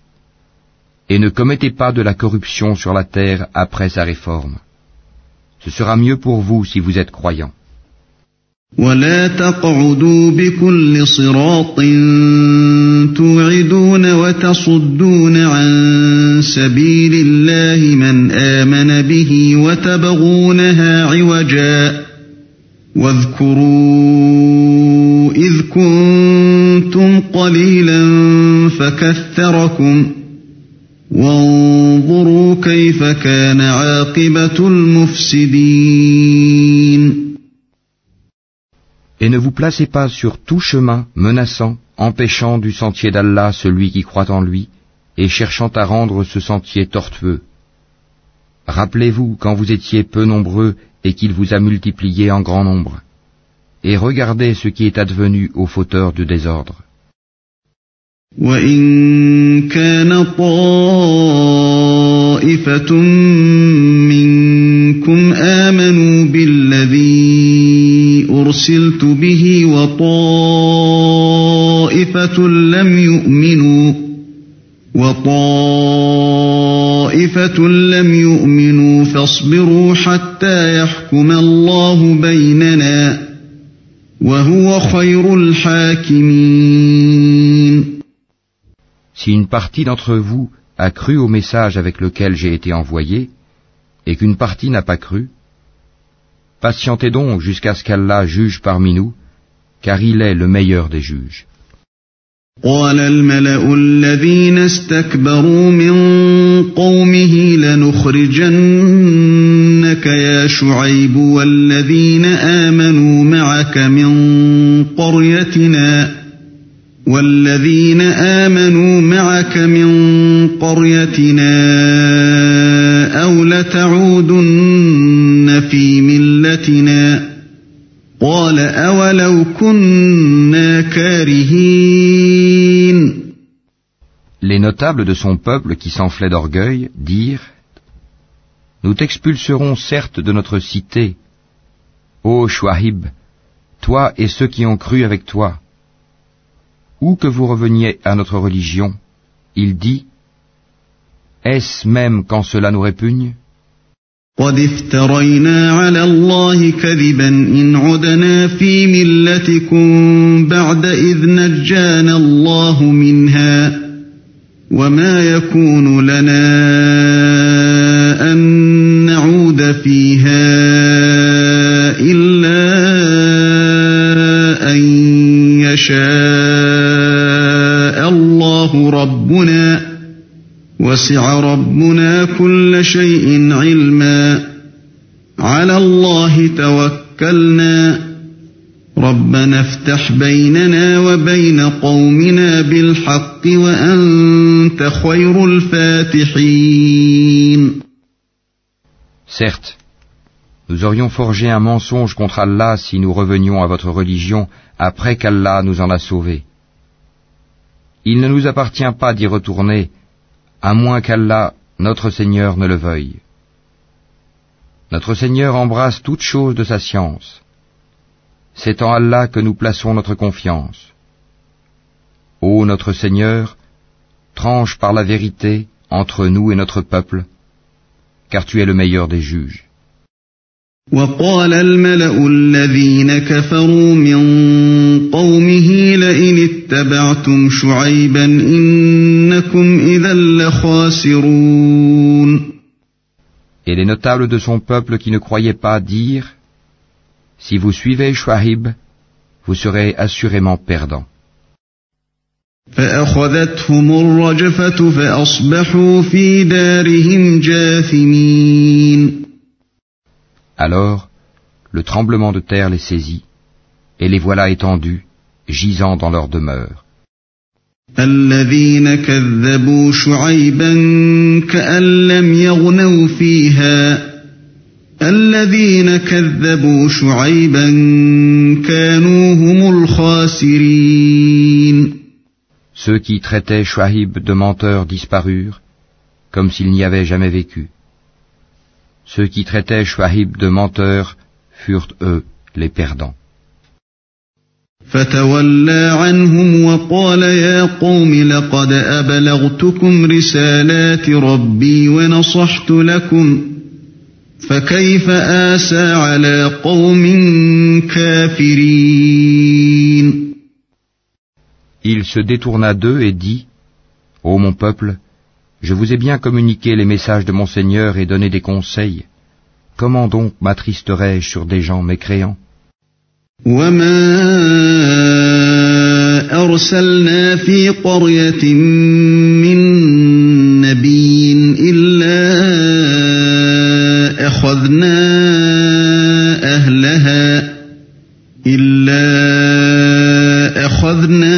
Et ne commettez pas de la corruption sur la terre après sa réforme. Ce sera mieux pour vous si vous êtes croyants. ولا تقعدوا بكل صراط توعدون وتصدون عن سبيل الله من آمن به وتبغونها عوجا واذكروا قليلا فكثركم وانظروا كيف كان عاقبة المفسدين Et ne vous placez pas sur tout chemin menaçant, empêchant du sentier d'Allah celui qui croit en lui, et cherchant à rendre ce sentier tortueux. Rappelez-vous quand vous étiez peu nombreux et qu'il vous a multiplié en grand nombre. Et regardez ce qui est advenu aux fauteurs de désordre. وإن كان طائفة منكم آمنوا بالذي أرسلت به وطائفة لم يؤمنوا وطائفة لم يؤمنوا فاصبروا حتى يحكم الله بيننا وهو خير الحاكمين Si une partie d'entre vous a cru au message avec lequel j'ai été envoyé, et qu'une partie n'a pas cru, patientez donc jusqu'à ce qu'Allah juge parmi nous, car il est le meilleur des juges. قال الملأ الذين استكبروا من قومه لنخرجنك يا شعيب والذين آمنوا معك من قريتنا والذين آمنوا معك من قريتنا أو لتعودن في ملتنا قال أولو كنا كارهين Les notables de son peuple qui s'enflaient d'orgueil dirent Nous t'expulserons certes de notre cité, ô Chouahib, toi et ceux qui ont cru avec toi. Ou que vous reveniez à notre religion, il dit Est-ce même quand cela nous répugne? قد افترينا على الله كذبا إن عدنا في ملتكم بعد إذ نجانا الله منها وما يكون لنا أن نعود فيها وسع ربنا كل شيء علما على الله توكلنا ربنا افتح بيننا وبين قومنا بالحق وأنت خير الفاتحين Certes, nous aurions forgé un mensonge contre Allah si nous revenions à votre religion après qu'Allah nous en a sauvés. Il ne nous appartient pas d'y retourner à moins qu'Allah, notre Seigneur, ne le veuille. Notre Seigneur embrasse toutes choses de sa science. C'est en Allah que nous plaçons notre confiance. Ô notre Seigneur, tranche par la vérité entre nous et notre peuple, car tu es le meilleur des juges. وقال الملأ الذين كفروا من قومه لئن اتبعتم شعيبا إنكم إذا لخاسرون Et les notables de son peuple qui ne croyaient pas dirent, Si vous suivez Shuaib, vous serez assurément perdants. فأخذتهم الرجفة فأصبحوا في دارهم جاثمين Alors, le tremblement de terre les saisit, et les voilà étendus, gisant dans leur demeure. Ceux qui traitaient Shuaib de menteur disparurent, comme s'ils n'y avaient jamais vécu. Ceux qui traitaient Shuaib de menteur furent eux les perdants. فتولى عنهم وقال يا قوم لقد أبلغتكم رسالات ربي ونصحت لكم فكيف آسى على قوم كافرين Il se détourna d'eux et dit, Ô mon peuple, je vous ai bien communiqué les messages de mon Seigneur et donné des conseils. Comment donc m'attristerais-je sur des gens mécréants وما أرسلنا في قرية من نبي إلا أخذنا أهلها إلا أخذنا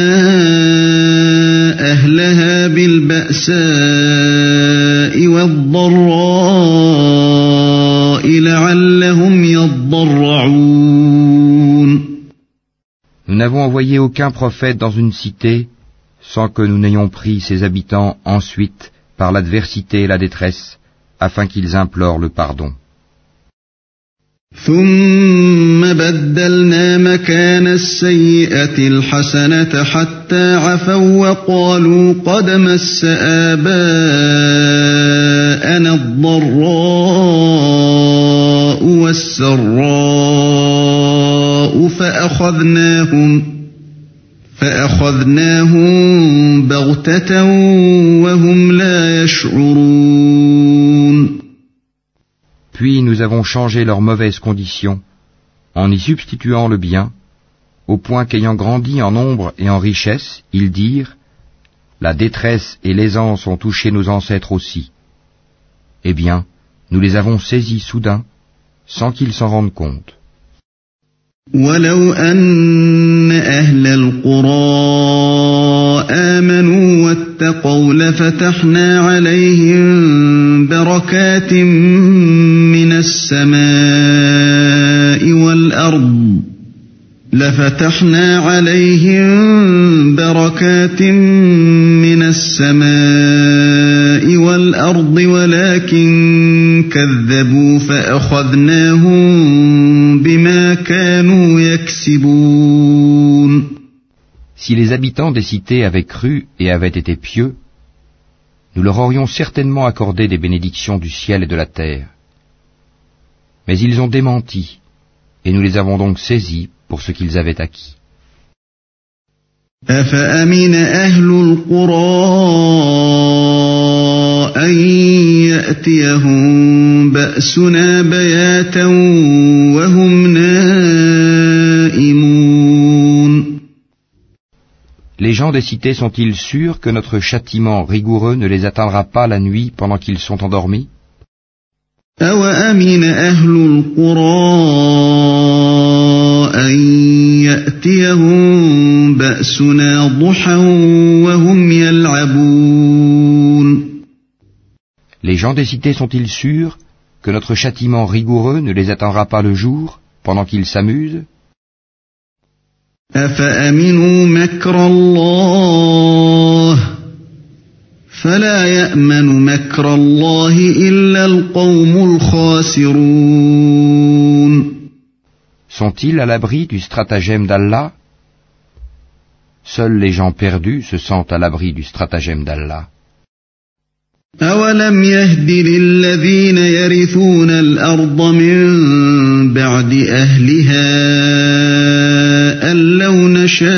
أهلها بالبأساء n'avons envoyé aucun prophète dans une cité sans que nous n'ayons pris ses habitants ensuite par l'adversité et la détresse, afin qu'ils implorent le pardon. ثم بدلنا مكان السيئة الحسنة حتى عفوا وقالوا قد مس آباءنا الضراء والسراء فأخذناهم فأخذناهم بغتة وهم لا يشعرون Puis nous avons changé leurs mauvaises conditions en y substituant le bien, au point qu'ayant grandi en nombre et en richesse, ils dirent La détresse et l'aisance ont touché nos ancêtres aussi. Eh bien, nous les avons saisis soudain, sans qu'ils s'en rendent compte. ولو أن أهل القرى آمنوا واتقوا لفتحنا عليهم بركات من السماء والأرض لفتحنا عليهم بركات من السماء والأرض ولكن كذبوا فأخذناهم Si les habitants des cités avaient cru et avaient été pieux, nous leur aurions certainement accordé des bénédictions du ciel et de la terre. Mais ils ont démenti, et nous les avons donc saisis pour ce qu'ils avaient acquis. أفأمن أهل القرى أن يأتيهم بأسنا بياتا Les gens des cités sont-ils sûrs que notre châtiment rigoureux ne les atteindra pas la nuit pendant qu'ils sont endormis? Les gens des cités sont-ils sûrs que notre châtiment rigoureux ne les atteindra pas le jour pendant qu'ils s'amusent? أفأمنوا مكر الله فلا يأمن مكر الله إلا القوم الخاسرون Sont-ils à l'abri du stratagème d'Allah Seuls les gens perdus se sentent à l'abri du stratagème d'Allah. أولم يهد للذين يرثون الأرض من بعد أهلها أن لو نشاء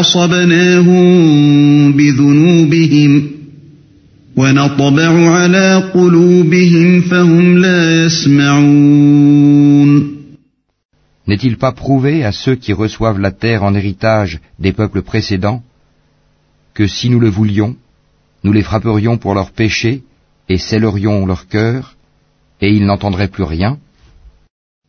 أصبناهم بذنوبهم ونطبع على قلوبهم فهم لا يسمعون N'est-il pas prouvé à ceux qui reçoivent la terre en héritage des peuples précédents que si nous le voulions, nous les frapperions pour leurs péchés et scellerions leur cœur, et ils n'entendraient plus rien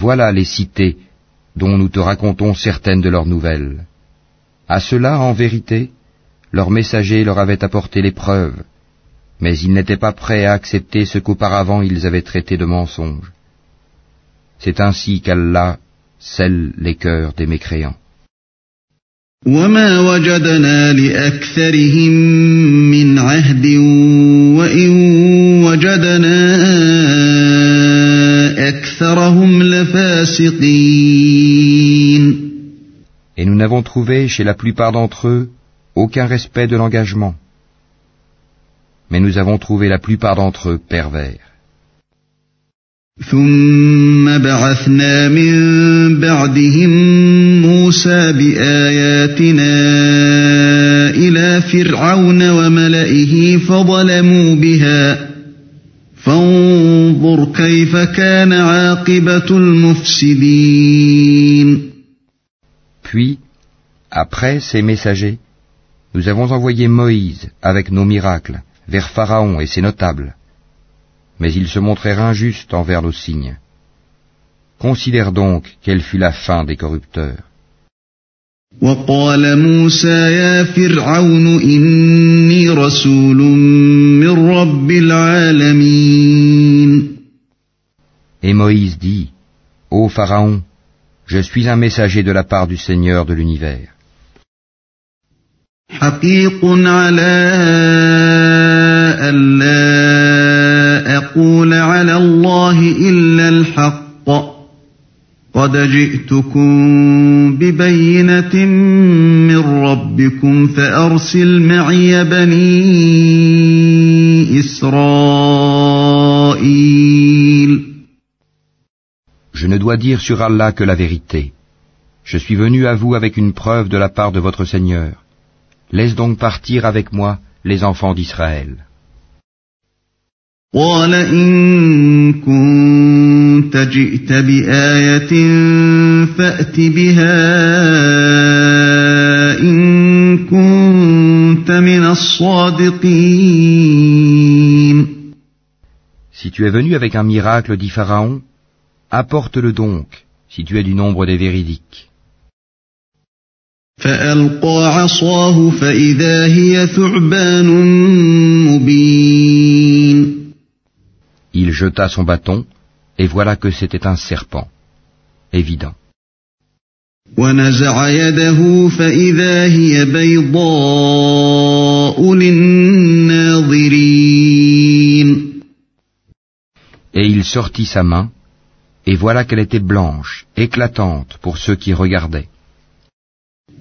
Voilà les cités dont nous te racontons certaines de leurs nouvelles. À cela, en vérité, leurs messagers leur avaient apporté les preuves, mais ils n'étaient pas prêts à accepter ce qu'auparavant ils avaient traité de mensonge. C'est ainsi qu'Allah scelle les cœurs des mécréants. وما وجدنا لأكثرهم من عهد وإن وجدنا أكثرهم لفاسقين Et nous n'avons trouvé chez la plupart d'entre eux aucun respect de l'engagement. Mais nous avons trouvé la plupart d'entre eux pervers. ثم بعثنا من بعدهم موسى بآياتنا إلى فرعون وملئه فظلموا بها Puis, après ces messagers, nous avons envoyé Moïse avec nos miracles vers Pharaon et ses notables. Mais ils se montrèrent injustes envers nos signes. Considère donc quelle fut la fin des corrupteurs. وقال موسى يا فرعون إني رسول من رب العالمين Et Moïse dit, Ô Pharaon, je suis un messager de la part du Seigneur de l'univers. حقيق على ألا أقول على الله إلا الحق قد جئتكم ببينة من ربكم فأرسل معي بني إسرائيل dois dire sur Allah que la vérité. Je suis venu à vous avec une preuve de la part de votre Seigneur. Laisse donc partir avec moi les enfants d'Israël. قال إن كنت جئت بآية فأت بها إن كنت من الصادقين Si tu es venu avec un miracle, dit Pharaon, Apporte-le donc, si tu es du nombre des véridiques. Il jeta son bâton, et voilà que c'était un serpent, évident. Et il sortit sa main, et voilà qu'elle était blanche, éclatante pour ceux qui regardaient.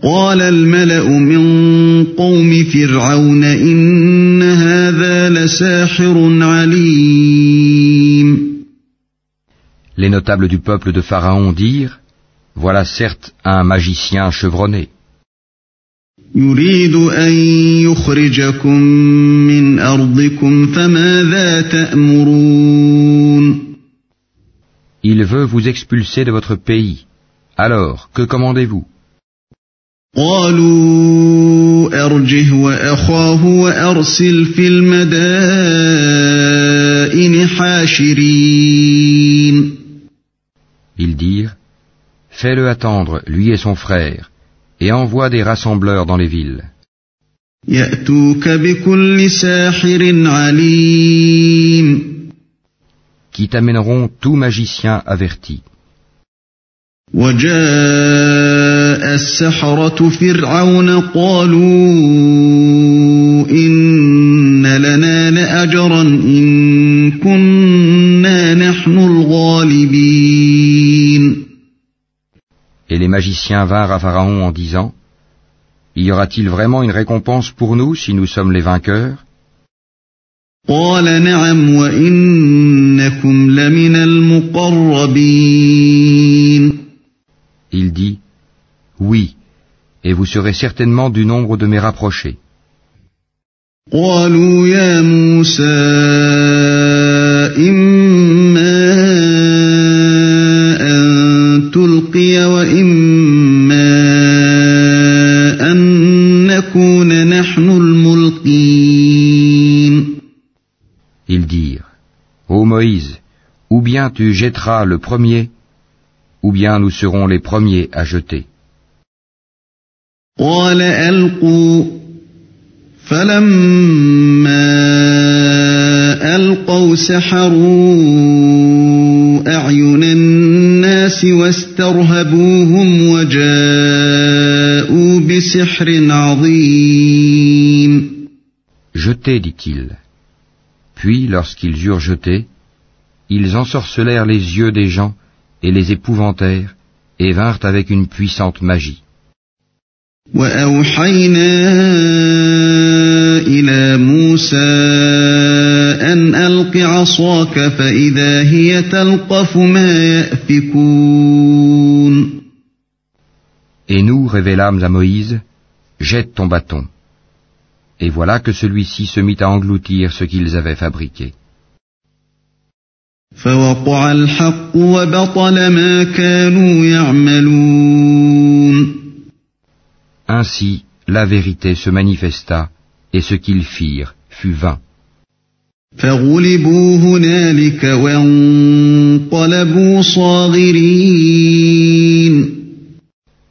قال الملأ من قوم فرعون إن هذا لساحر عليم Les notables du peuple de Pharaon dirent, Voilà certes un magicien chevronné. يريد أن يخرجكم من أرضكم فماذا تأمرون Il veut vous expulser de votre pays. Alors, que commandez-vous قالوا أرجه وأخاه وأرسل في المدائن حاشرين Ils dirent, Fais-le attendre, lui et son frère, et envoie des rassembleurs dans les villes. يأتوك بكل ساحر عليم qui t'amèneront tout magicien averti. وجاء السحرة فرعون قالوا إن لنا لأجرا إن كنا نحن الغالبين Et les magiciens vinrent à Pharaon en disant, Y aura-t-il vraiment une récompense pour nous si nous sommes les vainqueurs قال نعم وإنكم لمن المقربين Il dit, Oui, et vous serez certainement du nombre de mes rapprochés. قالوا يا موسى إما tu jetteras le premier, ou bien nous serons les premiers à jeter. Jetez, dit-il. Puis, lorsqu'ils eurent jeté, ils ensorcelèrent les yeux des gens et les épouvantèrent, et vinrent avec une puissante magie. وأوحينا إلى موسى أن ألق عصاك فإذا هي تلقف ما يأفكون Et nous révélâmes à Moïse, Jette ton bâton. Et voilà que celui-ci se mit à engloutir ce qu'ils avaient fabriqué. فوقع الحق وبطل ما كانوا يعملون Ainsi, la vérité se manifesta, et ce qu'ils firent fut vain. فغلبوا هنالك وانقلبوا صاغرين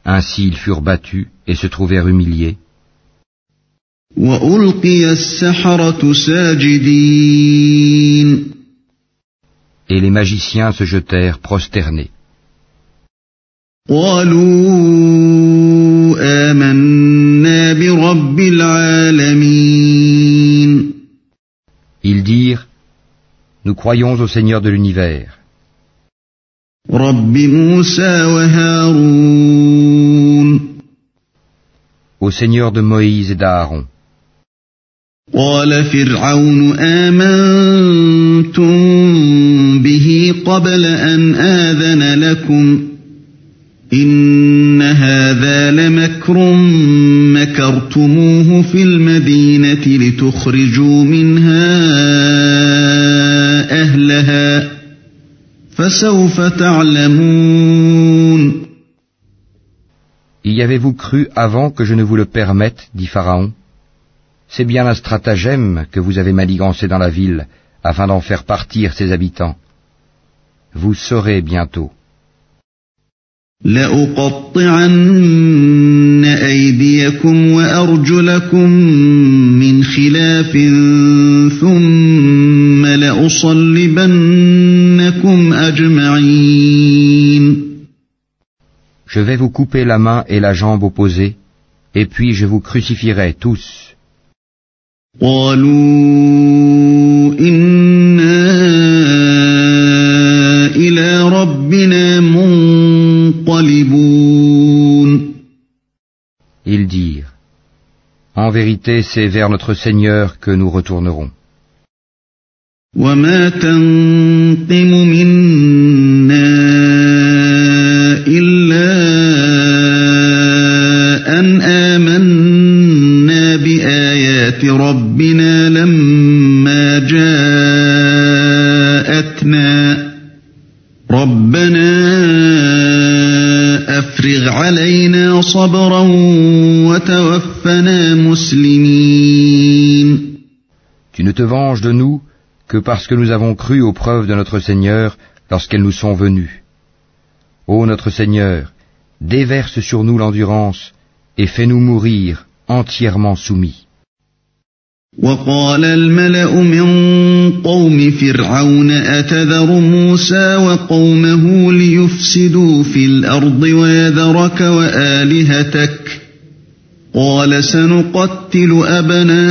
Ainsi ils furent battus et se trouvèrent humiliés, وألقي السحرة ساجدين et les magiciens se jetèrent prosternés. Ils dirent, nous croyons au Seigneur de l'univers. Au Seigneur de Moïse et d'Aaron. قال فرعون آمنتم به قبل أن آذن لكم إن هذا لمكر مكرتموه في المدينة لتخرجوا منها أهلها فسوف تعلمون. Y avez-vous cru avant que je ne vous le permette, dit Pharaon? C'est bien un stratagème que vous avez manigancé dans la ville, afin d'en faire partir ses habitants. Vous saurez bientôt. لأقطعن أيديكم وأرجلكم من خلاف ثم لأصلبنكم أجمعين Je vais vous couper la main et la jambe opposée, et puis je vous crucifierai tous. قالوا إنا إلى ربنا منقلبون Ils dirent, En vérité, c'est vers notre Seigneur que nous retournerons. وما تنقم منا إلا بآيات ربنا لما جاءتنا ربنا أفرغ علينا صبرا وتوفنا مسلمين Tu ne te venges de nous que parce que nous avons cru aux preuves de notre Seigneur lorsqu'elles nous sont venues. Ô notre Seigneur, déverse sur nous l'endurance et fais-nous mourir entièrement soumis. وقال الملأ من قوم فرعون أتذر موسى وقومه ليفسدوا في الأرض ويذرك وآلهتك قال سنقتل أبناءهم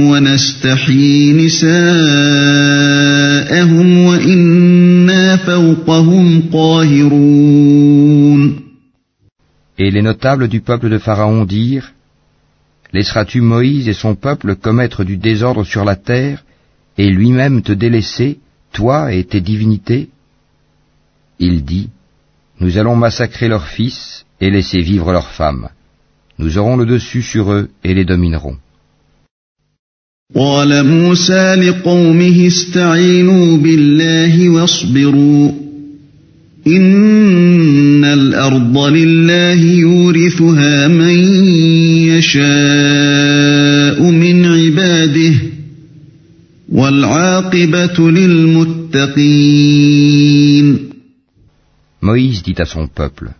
ونستحيي نساءهم وإنا فوقهم قاهرون. Et les notables du peuple de Pharaon dirent, Laisseras-tu Moïse et son peuple commettre du désordre sur la terre et lui-même te délaisser, toi et tes divinités? Il dit, Nous allons massacrer leurs fils et laisser vivre leurs femmes. Nous aurons le dessus sur eux et les dominerons. إن الأرض لله يورثها من يشاء من عباده والعاقبة للمتقين Moïse dit à son peuple,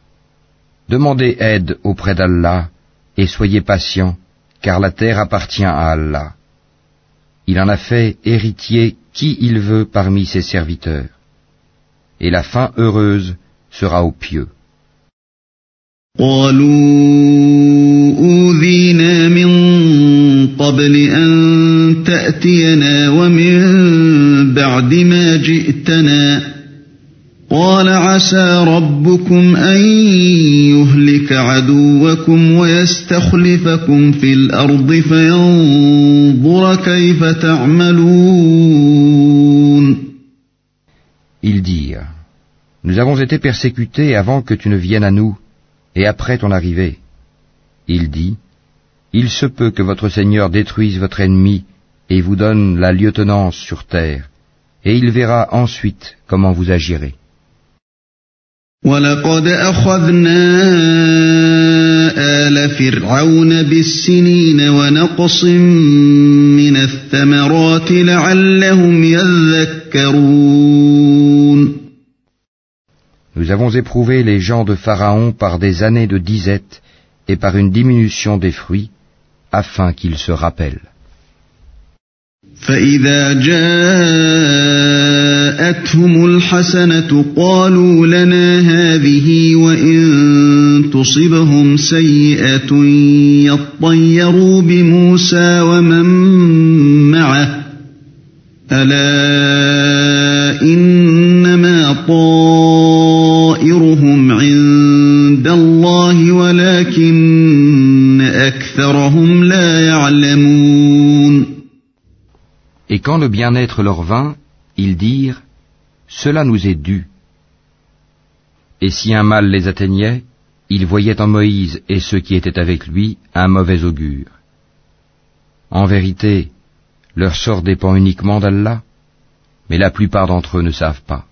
Demandez aide auprès d'Allah et soyez patients, car la terre appartient à Allah. Il en a fait héritier qui il veut parmi ses serviteurs. Et la fin heureuse sera aux pieux. قالوا أوذينا من قبل أن تأتينا ومن بعد ما جئتنا قال عسى ربكم أن يهلك عدوكم ويستخلفكم في الأرض فينظر كيف تعملون Ils dirent, Nous avons été persécutés avant que tu ne viennes à nous, et après ton arrivée. Il dit, Il se peut que votre Seigneur détruise votre ennemi et vous donne la lieutenance sur terre, et il verra ensuite comment vous agirez. ولقد أخذنا آل فرعون بالسنين ونقص من الثمرات لعلهم يذكرون Nous avons éprouvé les gens de Pharaon par des années de disette et par une diminution des fruits, afin qu'ils se rappellent. فإذا جاءتهم الحسنة قالوا لنا هذه وإن تصبهم سيئة يطيروا بموسى ومن معه ألا إنما quand le bien-être leur vint, ils dirent, Cela nous est dû. Et si un mal les atteignait, ils voyaient en Moïse et ceux qui étaient avec lui un mauvais augure. En vérité, leur sort dépend uniquement d'Allah, mais la plupart d'entre eux ne savent pas.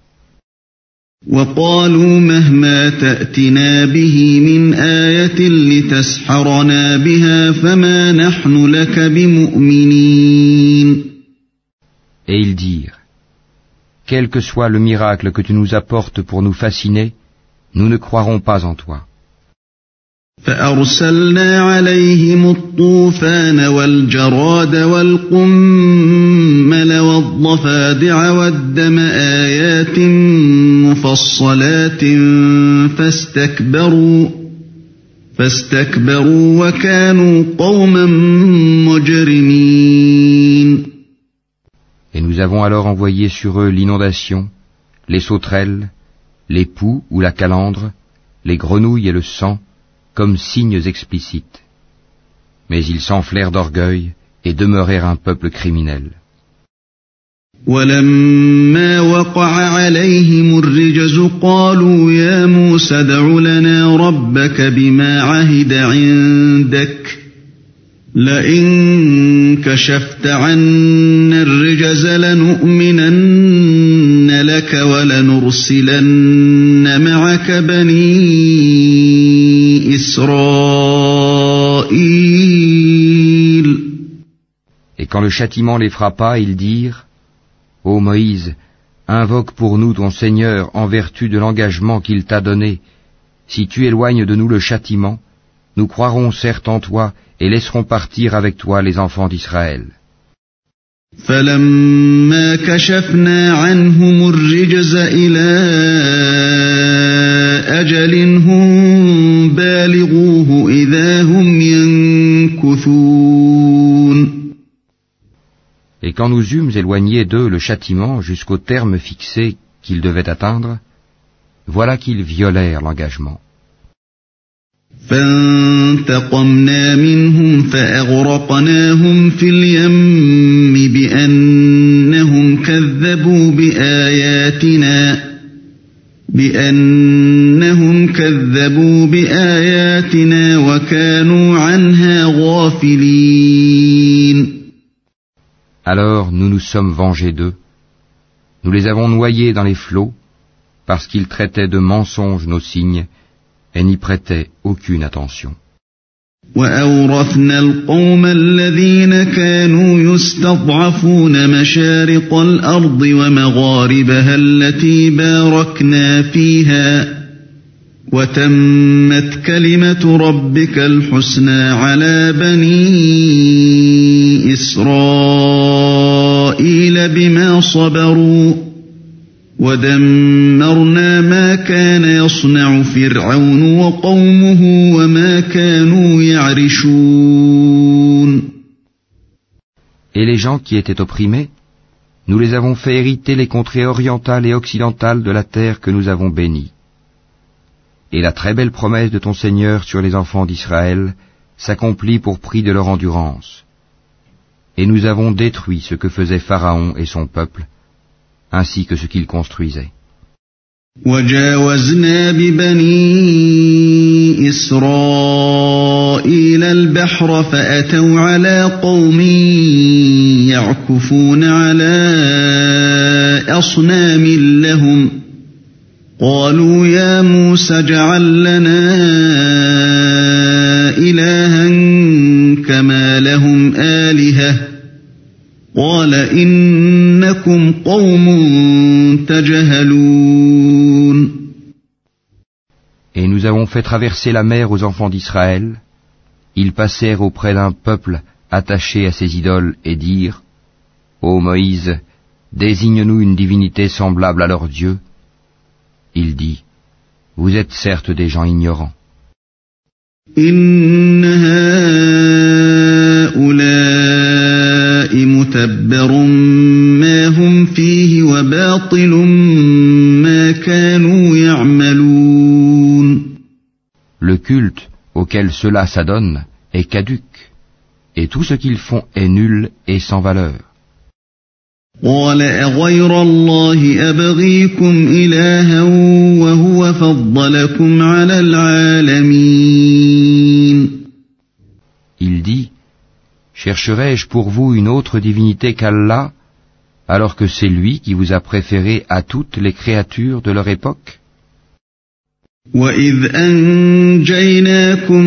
وقالوا مهما تأتنا به من آية لتسحرنا بها فما نحن لك بمؤمنين Et ils dirent, Quel que soit le miracle que tu nous apportes pour nous fasciner, nous ne croirons pas en toi. فأرسلنا عليهم الطوفان والجراد والقمل والضفادع والدم آيات مفصلات فاستكبروا فاستكبروا وكانوا قوما مجرمين Et nous avons alors envoyé sur eux l'inondation, les sauterelles, les poux ou la calandre, les grenouilles et le sang, comme signes explicites. Mais ils s'enflèrent d'orgueil et demeurèrent un peuple criminel. ولما وقع عليهم الرجز قالوا يا موسى ادع لنا ربك بما عهد عندك لئن كشفت عنا الرجز لنؤمنن لك ولنرسلن معك بني إسرائيل Et quand le châtiment les frappa, ils dirent, Ô Moïse, invoque pour nous ton Seigneur en vertu de l'engagement qu'il t'a donné. Si tu éloignes de nous le châtiment, nous croirons certes en toi et laisserons partir avec toi les enfants d'Israël. فلما كشفنا عنهم الرجز إلى أجل هم بالغوه إذا هم ينكثون Et quand nous eûmes éloigné d'eux le châtiment jusqu'au terme fixé qu'ils devaient atteindre, voilà qu'ils violèrent l'engagement. فانتقمنا منهم فأغرقناهم في اليم بأنهم كذبوا بآياتنا بأنهم كذبوا بآياتنا وكانوا عنها غافلين Alors nous nous sommes vengés d'eux. Nous les avons noyés dans les flots parce qu'ils traitaient de mensonges nos signes et n'y prêtaient aucune attention. وأورثنا القوم الذين كانوا يستضعفون مشارق الأرض ومغاربها التي باركنا فيها وتمت كلمة ربك الحسنى على بني إسرائيل بما صبروا ودمرنا ما كان يصنع فرعون وقومه وما كانوا يعرشون Et les gens qui étaient opprimés, nous les avons fait hériter les contrées orientales et occidentales de la terre que nous avons bénie. Et la très belle promesse de ton Seigneur sur les enfants d'Israël s'accomplit pour prix de leur endurance. Et nous avons détruit ce que faisait Pharaon et son peuple, ainsi que ce qu'ils construisaient. وجاوزنا ببني إسرائيل البحر فأتوا على قوم يعكفون على أصنام لهم قالوا يا موسى اجعل لنا إلها كما لهم آلهة Et nous avons fait traverser la mer aux enfants d'Israël. Ils passèrent auprès d'un peuple attaché à ses idoles et dirent, Ô Moïse, désigne-nous une divinité semblable à leur Dieu. Il dit, Vous êtes certes des gens ignorants. متبر ما هم فيه وباطل ما كانوا يعملون Le culte auquel cela s'adonne est caduque, et tout ce qu'ils font est nul et sans valeur. قال أغير الله أبغيكم إلها وهو فضلكم على العالمين Chercherai-je pour vous une autre divinité qu'Allah, alors que c'est lui qui vous a préféré à toutes les créatures de leur époque وإذ أنجيناكم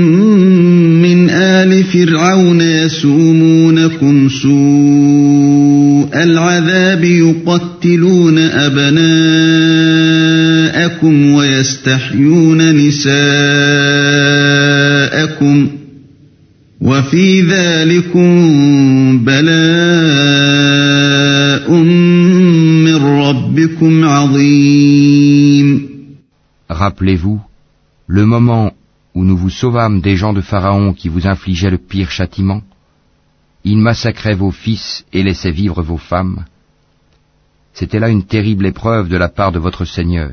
من آل فرعون يسومونكم سوء العذاب يقتلون أبناءكم ويستحيون نساءكم وفي ذلكم بلاء من ربكم عظيم Rappelez-vous, le moment où nous vous sauvâmes des gens de Pharaon qui vous infligeaient le pire châtiment, ils massacraient vos fils et laissaient vivre vos femmes. C'était là une terrible épreuve de la part de votre Seigneur.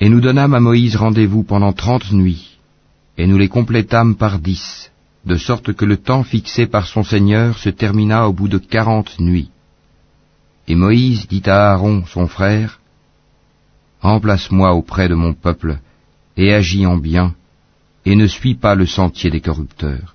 Et nous donnâmes à Moïse rendez-vous pendant trente nuits, et nous les complétâmes par dix, de sorte que le temps fixé par son Seigneur se termina au bout de quarante nuits. Et Moïse dit à Aaron, son frère, Remplace-moi auprès de mon peuple, et agis en bien, et ne suis pas le sentier des corrupteurs.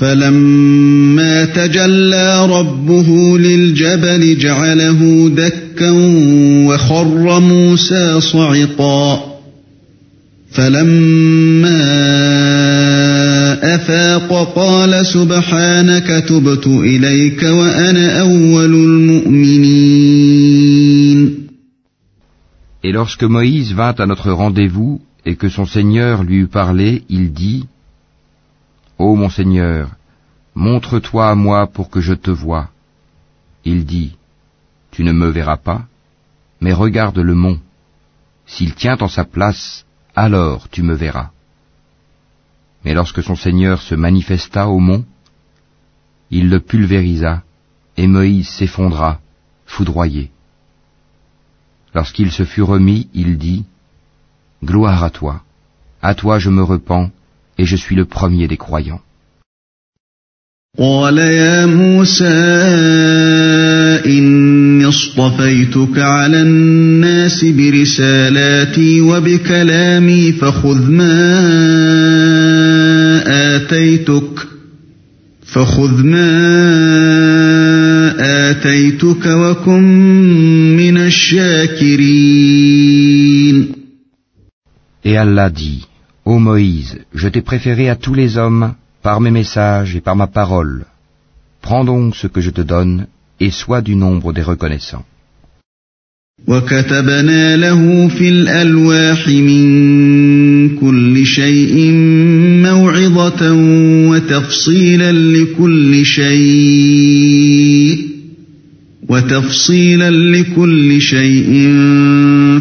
فلما تجلى ربه للجبل جعله دكا وخر موسى صعقا. فلما أفاق قال سبحانك تبت إليك وأنا أول المؤمنين. Et lorsque Moïse vint à notre rendez-vous, et que son Seigneur lui eut parlé, il dit, Ô mon Seigneur, montre-toi à moi pour que je te voie. Il dit, Tu ne me verras pas, mais regarde le mont. S'il tient en sa place, alors tu me verras. Mais lorsque son Seigneur se manifesta au mont, il le pulvérisa, et Moïse s'effondra, foudroyé. Lorsqu'il se fut remis, il dit, Gloire à toi, à toi je me repens, et je suis le premier des croyants. قال يا موسى إني اصطفيتك على الناس برسالاتي وبكلامي فخذ ما آتيتك فخذ ما آتيتك وكن من الشاكرين Et Allah dit, Ô Moïse, je t'ai préféré à tous les hommes par mes messages et par ma parole. Prends donc ce que je te donne et sois du nombre des reconnaissants. وكتبنا له في الألواح من كل شيء موعظة وتفصيلا لكل شيء وتفصيلا لكل شيء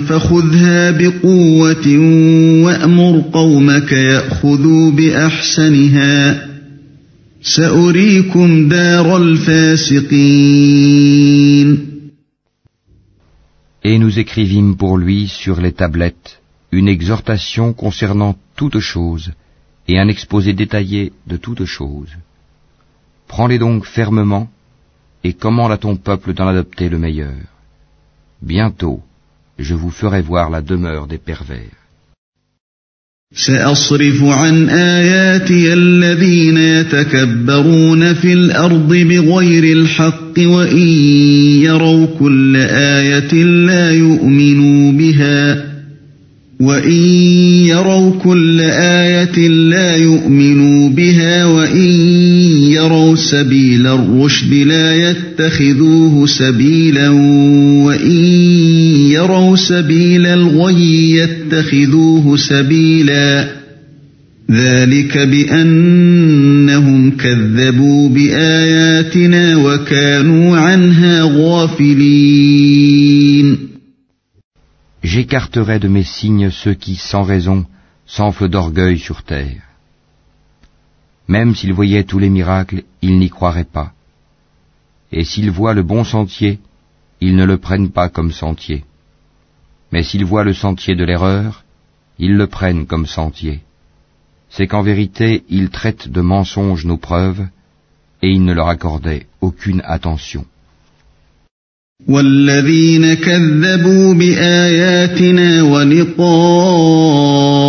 فخذها بقوة وأمر قومك يأخذوا بأحسنها سأريكم دار الفاسقين Et nous écrivîmes pour lui sur les tablettes une exhortation concernant toutes choses et un exposé détaillé de toutes choses. Prends-les donc fermement, et commande à ton peuple d'en adopter le meilleur. Bientôt, je vous ferai voir la demeure des pervers. سأصرف عن آياتي الذين يتكبرون في الأرض بغير الحق وإن يروا كل آية لا يؤمنوا بها وإن يروا كل آية لا يؤمنوا بها وإن يروا سبيل الرشد لا يتخذوه سبيلا وإن يروا سبيل الغي يتخذوه سبيلا ذلك بأنهم كذبوا بآياتنا وكانوا عنها غافلين J'écarterai de mes signes ceux qui, sans raison, s'enflent d'orgueil sur terre. Même s'ils voyaient tous les miracles, ils n'y croiraient pas. Et s'ils voient le bon sentier, ils ne le prennent pas comme sentier. Mais s'ils voient le sentier de l'erreur, ils le prennent comme sentier. C'est qu'en vérité, ils traitent de mensonges nos preuves, et ils ne leur accordaient aucune attention. والذين كذبوا بآياتنا ولقاء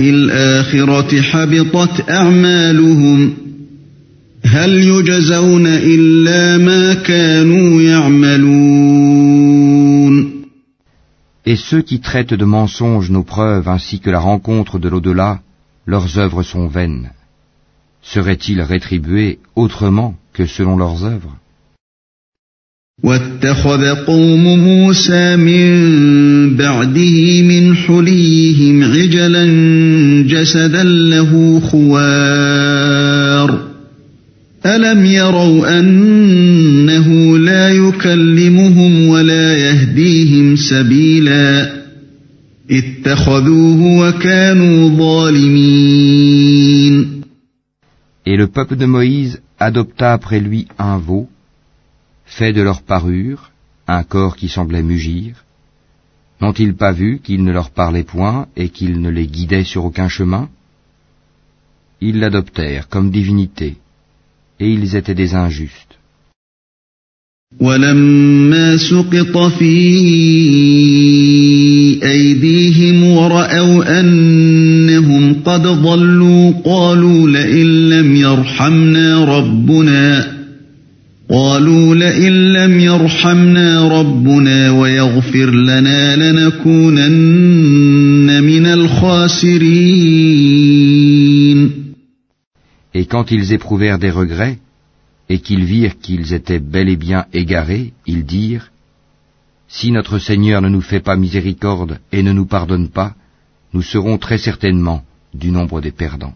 الآخرة حبطت أعمالهم هل يجزون إلا ما كانوا يعملون Et ceux qui traitent de mensonges nos preuves ainsi que la rencontre de l'au-delà, leurs œuvres sont vaines. Seraient-ils rétribués autrement que selon leurs œuvres واتخذ قوم موسى من بعده من حليهم عجلا جسدا له خوار. ألم يروا أنه لا يكلمهم ولا يهديهم سبيلا؟ اتخذوه وكانوا ظالمين. Et le peuple de Moïse adopta après lui un veau fait de leur parure, un corps qui semblait mugir N'ont-ils pas vu qu'il ne leur parlait point et qu'il ne les guidait sur aucun chemin? Ils l'adoptèrent comme divinité, et ils étaient des injustes. Et quand ils éprouvèrent des regrets, et qu'ils virent qu'ils étaient bel et bien égarés, ils dirent, Si notre Seigneur ne nous fait pas miséricorde et ne nous pardonne pas, nous serons très certainement du nombre des perdants.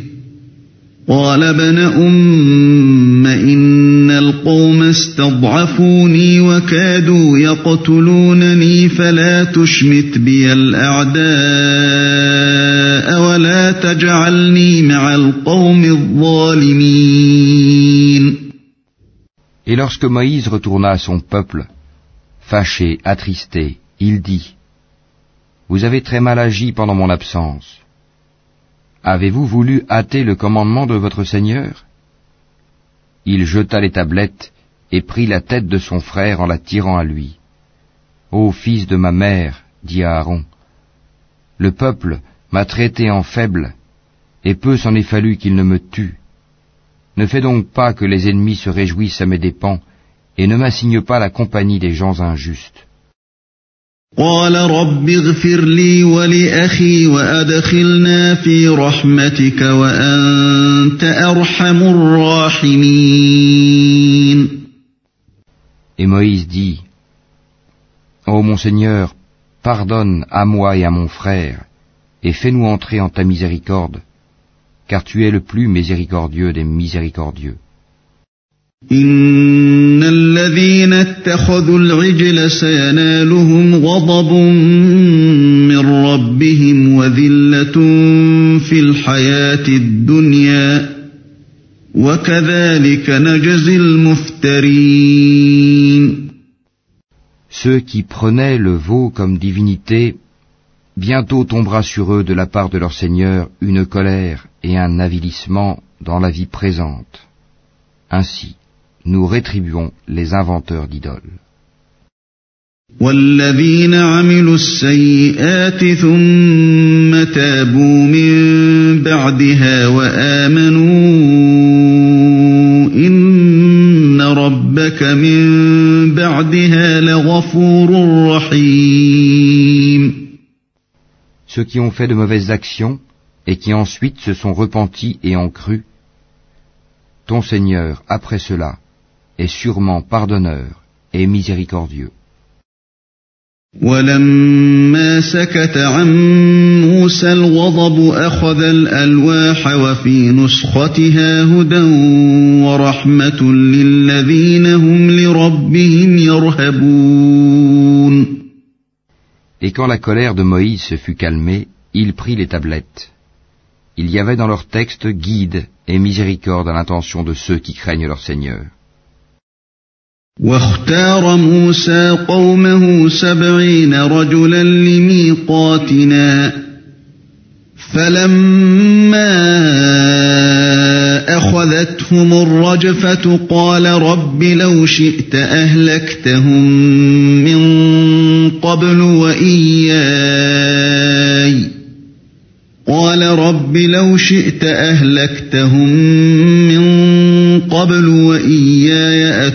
قال ابن أم إن القوم استضعفوني وكادوا يقتلونني فلا تشمت بي الأعداء ولا تجعلني مع القوم الظالمين Et lorsque Moïse retourna à son peuple, fâché, attristé, il dit, Vous avez très mal agi pendant mon absence. Avez-vous voulu hâter le commandement de votre Seigneur? Il jeta les tablettes et prit la tête de son frère en la tirant à lui. Ô fils de ma mère, dit Aaron, le peuple m'a traité en faible, et peu s'en est fallu qu'il ne me tue. Ne fais donc pas que les ennemis se réjouissent à mes dépens, et ne m'assigne pas la compagnie des gens injustes. قال رب اغفر لي ولأخي وأدخلنا في رحمتك وأنت أرحم الراحمين Et Moïse dit, Ô mon Seigneur, pardonne à moi et à mon frère, et fais-nous entrer en ta miséricorde, car tu es le plus miséricordieux des miséricordieux. إن الذين اتخذوا العجل سينالهم غضب من ربهم وذلة في الحياة الدنيا وكذلك نجزي المفترين Ceux qui prenaient le veau comme divinité, bientôt tombera sur eux de la part de leur Seigneur une colère et un avilissement dans la vie présente. Ainsi, nous rétribuons les inventeurs d'idoles. والذين عملوا السيئات ثم تابوا من بعدها وآمنوا إن ربك من بعدها لغفور رحيم Ceux qui ont fait de mauvaises actions et qui ensuite se sont repentis et ont cru, ton Seigneur, après cela, est sûrement pardonneur et miséricordieux. ولما سكت عن موسى الغضب أخذ الألواح وفي نسختها هدى ورحمة للذين هم لربهم يرهبون Et quand la colère de Moïse se fut calmée, il prit les tablettes. Il y avait dans leur texte guide et miséricorde à l'intention de ceux qui craignent leur Seigneur. واختار موسى قومه سبعين رجلا لميقاتنا. فلما أخذتهم الرجفة قال رب لو شئت أهلكتهم من قبل وإياي. قال رب لو شئت أهلكتهم من قبل وإياي.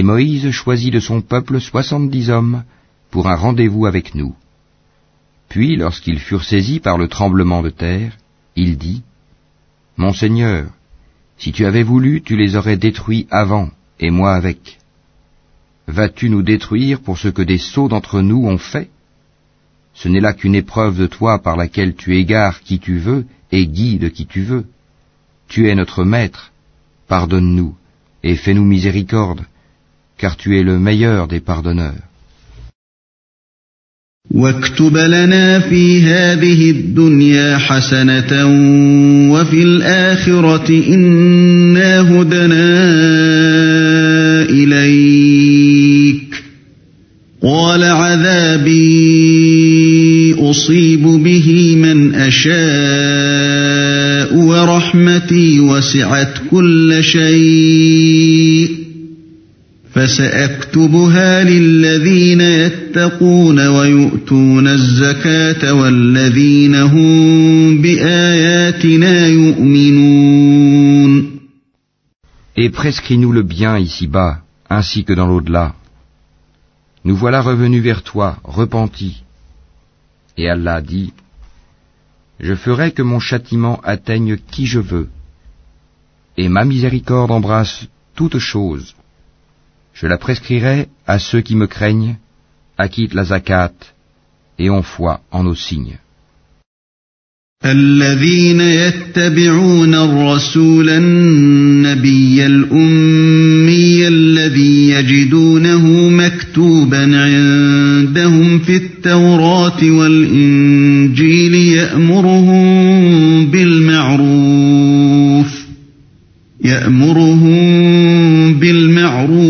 Et Moïse choisit de son peuple soixante-dix hommes pour un rendez-vous avec nous. Puis, lorsqu'ils furent saisis par le tremblement de terre, il dit, Mon Seigneur, si tu avais voulu, tu les aurais détruits avant, et moi avec. Vas-tu nous détruire pour ce que des sots d'entre nous ont fait? Ce n'est là qu'une épreuve de toi par laquelle tu égares qui tu veux et guides qui tu veux. Tu es notre maître, pardonne-nous et fais-nous miséricorde, car tu es le meilleur des pardonneurs. واكتب لنا في هذه الدنيا حسنة وفي الآخرة إنا هدنا إليك قال عذابي أصيب به من أشاء ورحمتي وسعت كل شيء فسأكتبها للذين يتقون ويؤتون الزكاة والذين هم بآياتنا يؤمنون Et prescris-nous le bien ici-bas, ainsi que dans l'au-delà. Nous voilà revenus vers toi, repentis. Et Allah dit, Je ferai que mon châtiment atteigne qui je veux, et ma miséricorde embrasse toute chose. Je la prescrirai à ceux qui me craignent, acquittent la zakat et ont foi en nos signes. الذين يتبعون الرسول النبي الأمي الذي يجدونه مكتوبا عندهم في التوراة والإنجيل يأمرهم بالمعروف يأمرهم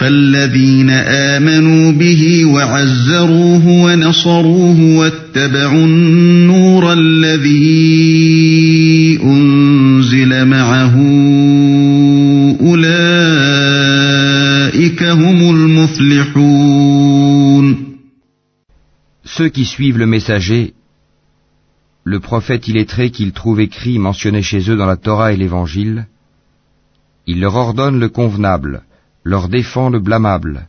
فالذين آمنوا به وعزروه ونصروه واتبعوا النور الذي أنزل معه أولئك هم المفلحون Ceux qui suivent le messager, le prophète illettré qu'ils trouvent écrit mentionné chez eux dans la Torah et l'Évangile, il leur ordonne le convenable, leur défend le blâmable,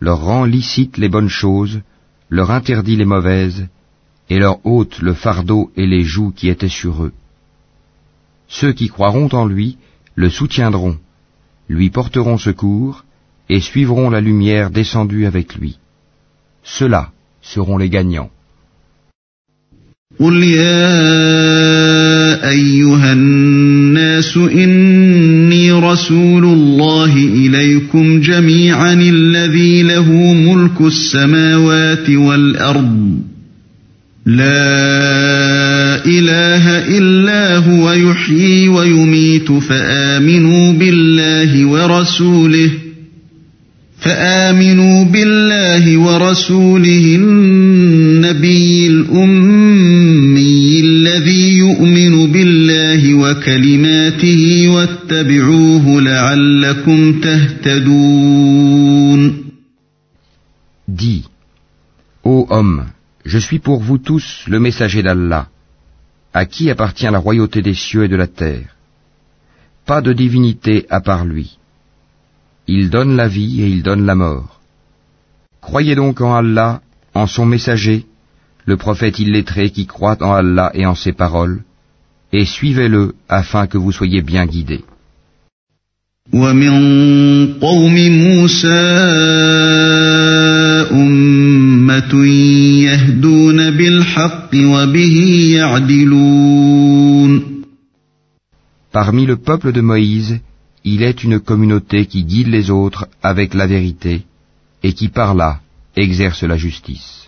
leur rend licite les bonnes choses, leur interdit les mauvaises, et leur ôte le fardeau et les joues qui étaient sur eux. Ceux qui croiront en lui le soutiendront, lui porteront secours, et suivront la lumière descendue avec lui. Ceux-là seront les gagnants. رسول الله إليكم جميعا الذي له ملك السماوات والأرض. لا إله إلا هو يحيي ويميت فآمنوا بالله ورسوله فآمنوا بالله ورسوله النبي الأمي. وكلماته واتبعوه لعلكم تهتدون Dis, ô homme, je suis pour vous tous le messager d'Allah, à qui appartient la royauté des cieux et de la terre. Pas de divinité à part lui. Il donne la vie et il donne la mort. Croyez donc en Allah, en son messager, le prophète illettré qui croit en Allah et en ses paroles, et suivez-le afin que vous soyez bien guidés. Parmi le peuple de Moïse, il est une communauté qui guide les autres avec la vérité et qui par là exerce la justice.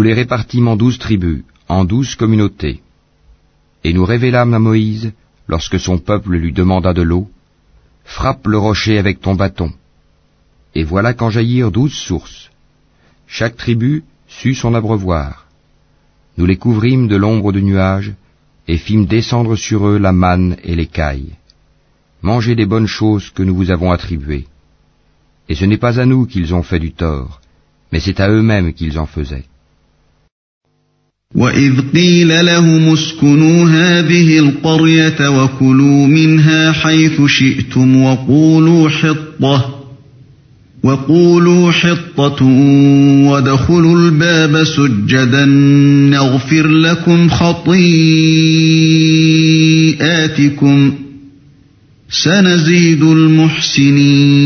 Nous les répartîmes en douze tribus, en douze communautés. Et nous révélâmes à Moïse, lorsque son peuple lui demanda de l'eau, Frappe le rocher avec ton bâton. Et voilà qu'en jaillirent douze sources. Chaque tribu sut son abreuvoir. Nous les couvrîmes de l'ombre de nuages, et fîmes descendre sur eux la manne et l'écaille. Mangez des bonnes choses que nous vous avons attribuées. Et ce n'est pas à nous qu'ils ont fait du tort, mais c'est à eux-mêmes qu'ils en faisaient. وقولوا حطة وادخلوا الباب سجدا نغفر لكم خطيئاتكم سنزيد المحسنين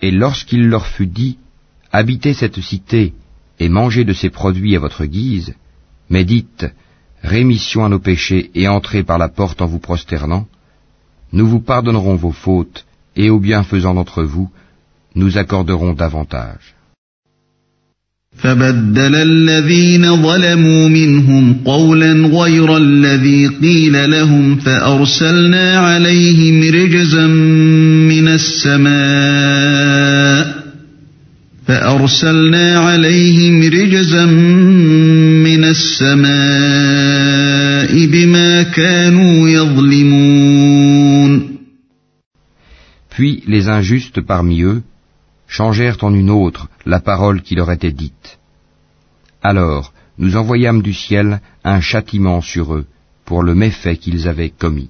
Et lorsqu'il leur fut dit, habitez cette cité et mangez de ses produits à votre guise, mais dites, rémission à nos péchés et entrez par la porte en vous prosternant, nous vous pardonnerons vos fautes et aux bienfaisants d'entre vous, nous accorderons davantage. فبدل الذين ظلموا منهم قولا غير الذي قيل لهم فأرسلنا عليهم رجزا من السماء فأرسلنا عليهم رجزا من السماء بما كانوا يظلمون Puis les injustes parmi eux changèrent en une autre la parole qui leur était dite. Alors nous envoyâmes du ciel un châtiment sur eux pour le méfait qu'ils avaient commis.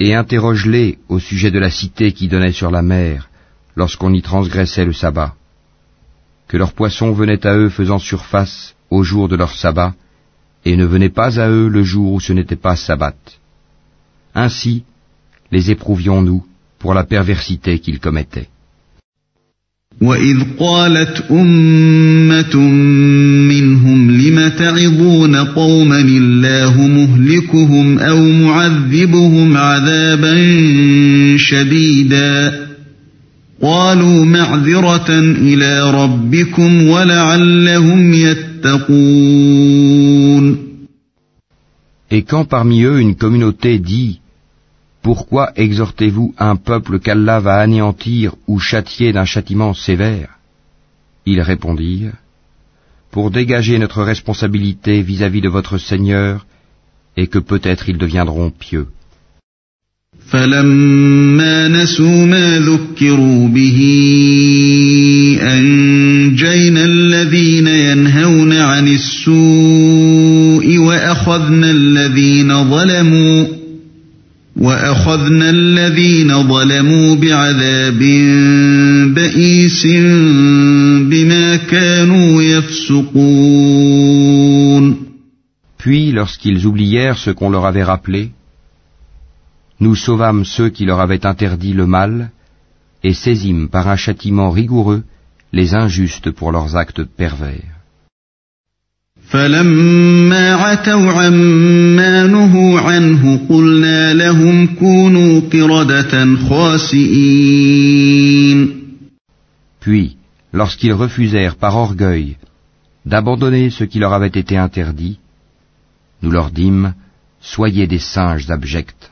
Et interroge-les au sujet de la cité qui donnait sur la mer lorsqu'on y transgressait le sabbat, que leurs poissons venaient à eux faisant surface au jour de leur sabbat, et ne venaient pas à eux le jour où ce n'était pas sabbat. Ainsi les éprouvions-nous pour la perversité qu'ils commettaient. وإذ قالت أمة منهم لم تعظون قوما الله مهلكهم أو معذبهم عذابا شديدا قالوا معذرة إلى ربكم ولعلهم يتقون Et quand parmi eux une communauté dit Pourquoi exhortez-vous un peuple qu'Allah va anéantir ou châtier d'un châtiment sévère? Ils répondirent, Pour dégager notre responsabilité vis-à-vis de votre Seigneur, et que peut-être ils deviendront pieux. Puis, lorsqu'ils oublièrent ce qu'on leur avait rappelé, nous sauvâmes ceux qui leur avaient interdit le mal, et saisîmes par un châtiment rigoureux les injustes pour leurs actes pervers. فلما عتوا عما نهوا عنه قلنا لهم كونوا قردة خاسئين Puis, lorsqu'ils refusèrent par orgueil d'abandonner ce qui leur avait été interdit, nous leur dîmes, soyez des singes abjects.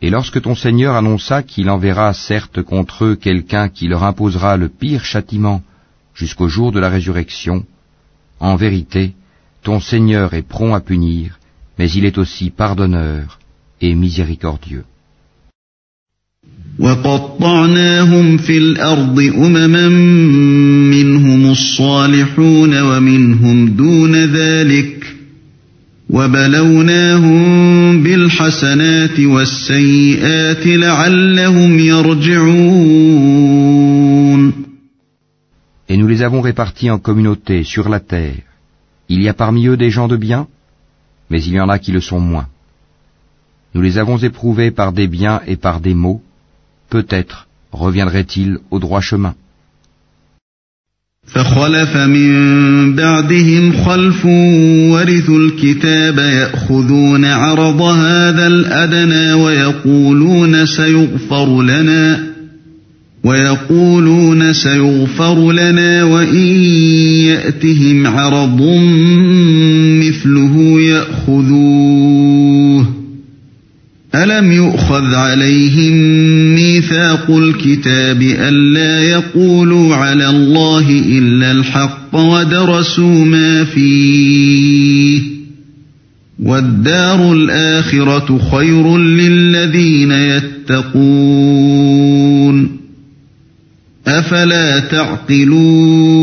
Et lorsque ton Seigneur annonça qu'il enverra certes contre eux quelqu'un qui leur imposera le pire châtiment jusqu'au jour de la résurrection, en vérité, ton Seigneur est prompt à punir, mais il est aussi pardonneur et miséricordieux. Et nous les avons répartis en communautés sur la terre. Il y a parmi eux des gens de bien, mais il y en a qui le sont moins. Nous les avons éprouvés par des biens et par des maux. Peut-être reviendraient-ils au droit chemin. فخلف من بعدهم خلف ورثوا الكتاب يأخذون عرض هذا الأدنى ويقولون سيغفر لنا ويقولون سيغفر لنا وإن يأتهم عرض مثله يأخذوه ألم يؤخذ عليهم ميثاق الكتاب ألا يقولوا على الله إلا الحق ودرسوا ما فيه والدار الآخرة خير للذين يتقون أفلا تعقلون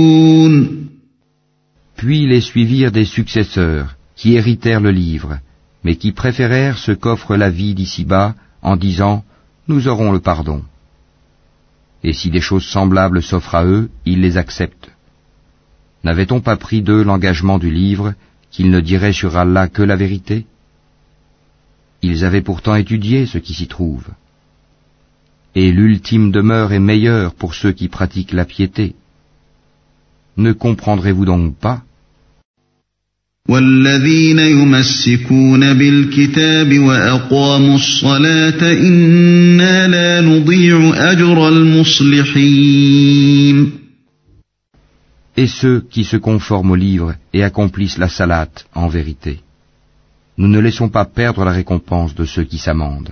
Puis les suivirent des successeurs qui héritèrent le livre. Mais qui préférèrent ce qu'offre la vie d'ici-bas en disant Nous aurons le pardon. Et si des choses semblables s'offrent à eux, ils les acceptent. N'avait-on pas pris d'eux l'engagement du livre qu'ils ne diraient sur Allah que la vérité? Ils avaient pourtant étudié ce qui s'y trouve. Et l'ultime demeure est meilleure pour ceux qui pratiquent la piété. Ne comprendrez-vous donc pas et ceux qui se conforment au livre et accomplissent la salate en vérité. Nous ne laissons pas perdre la récompense de ceux qui s'amendent.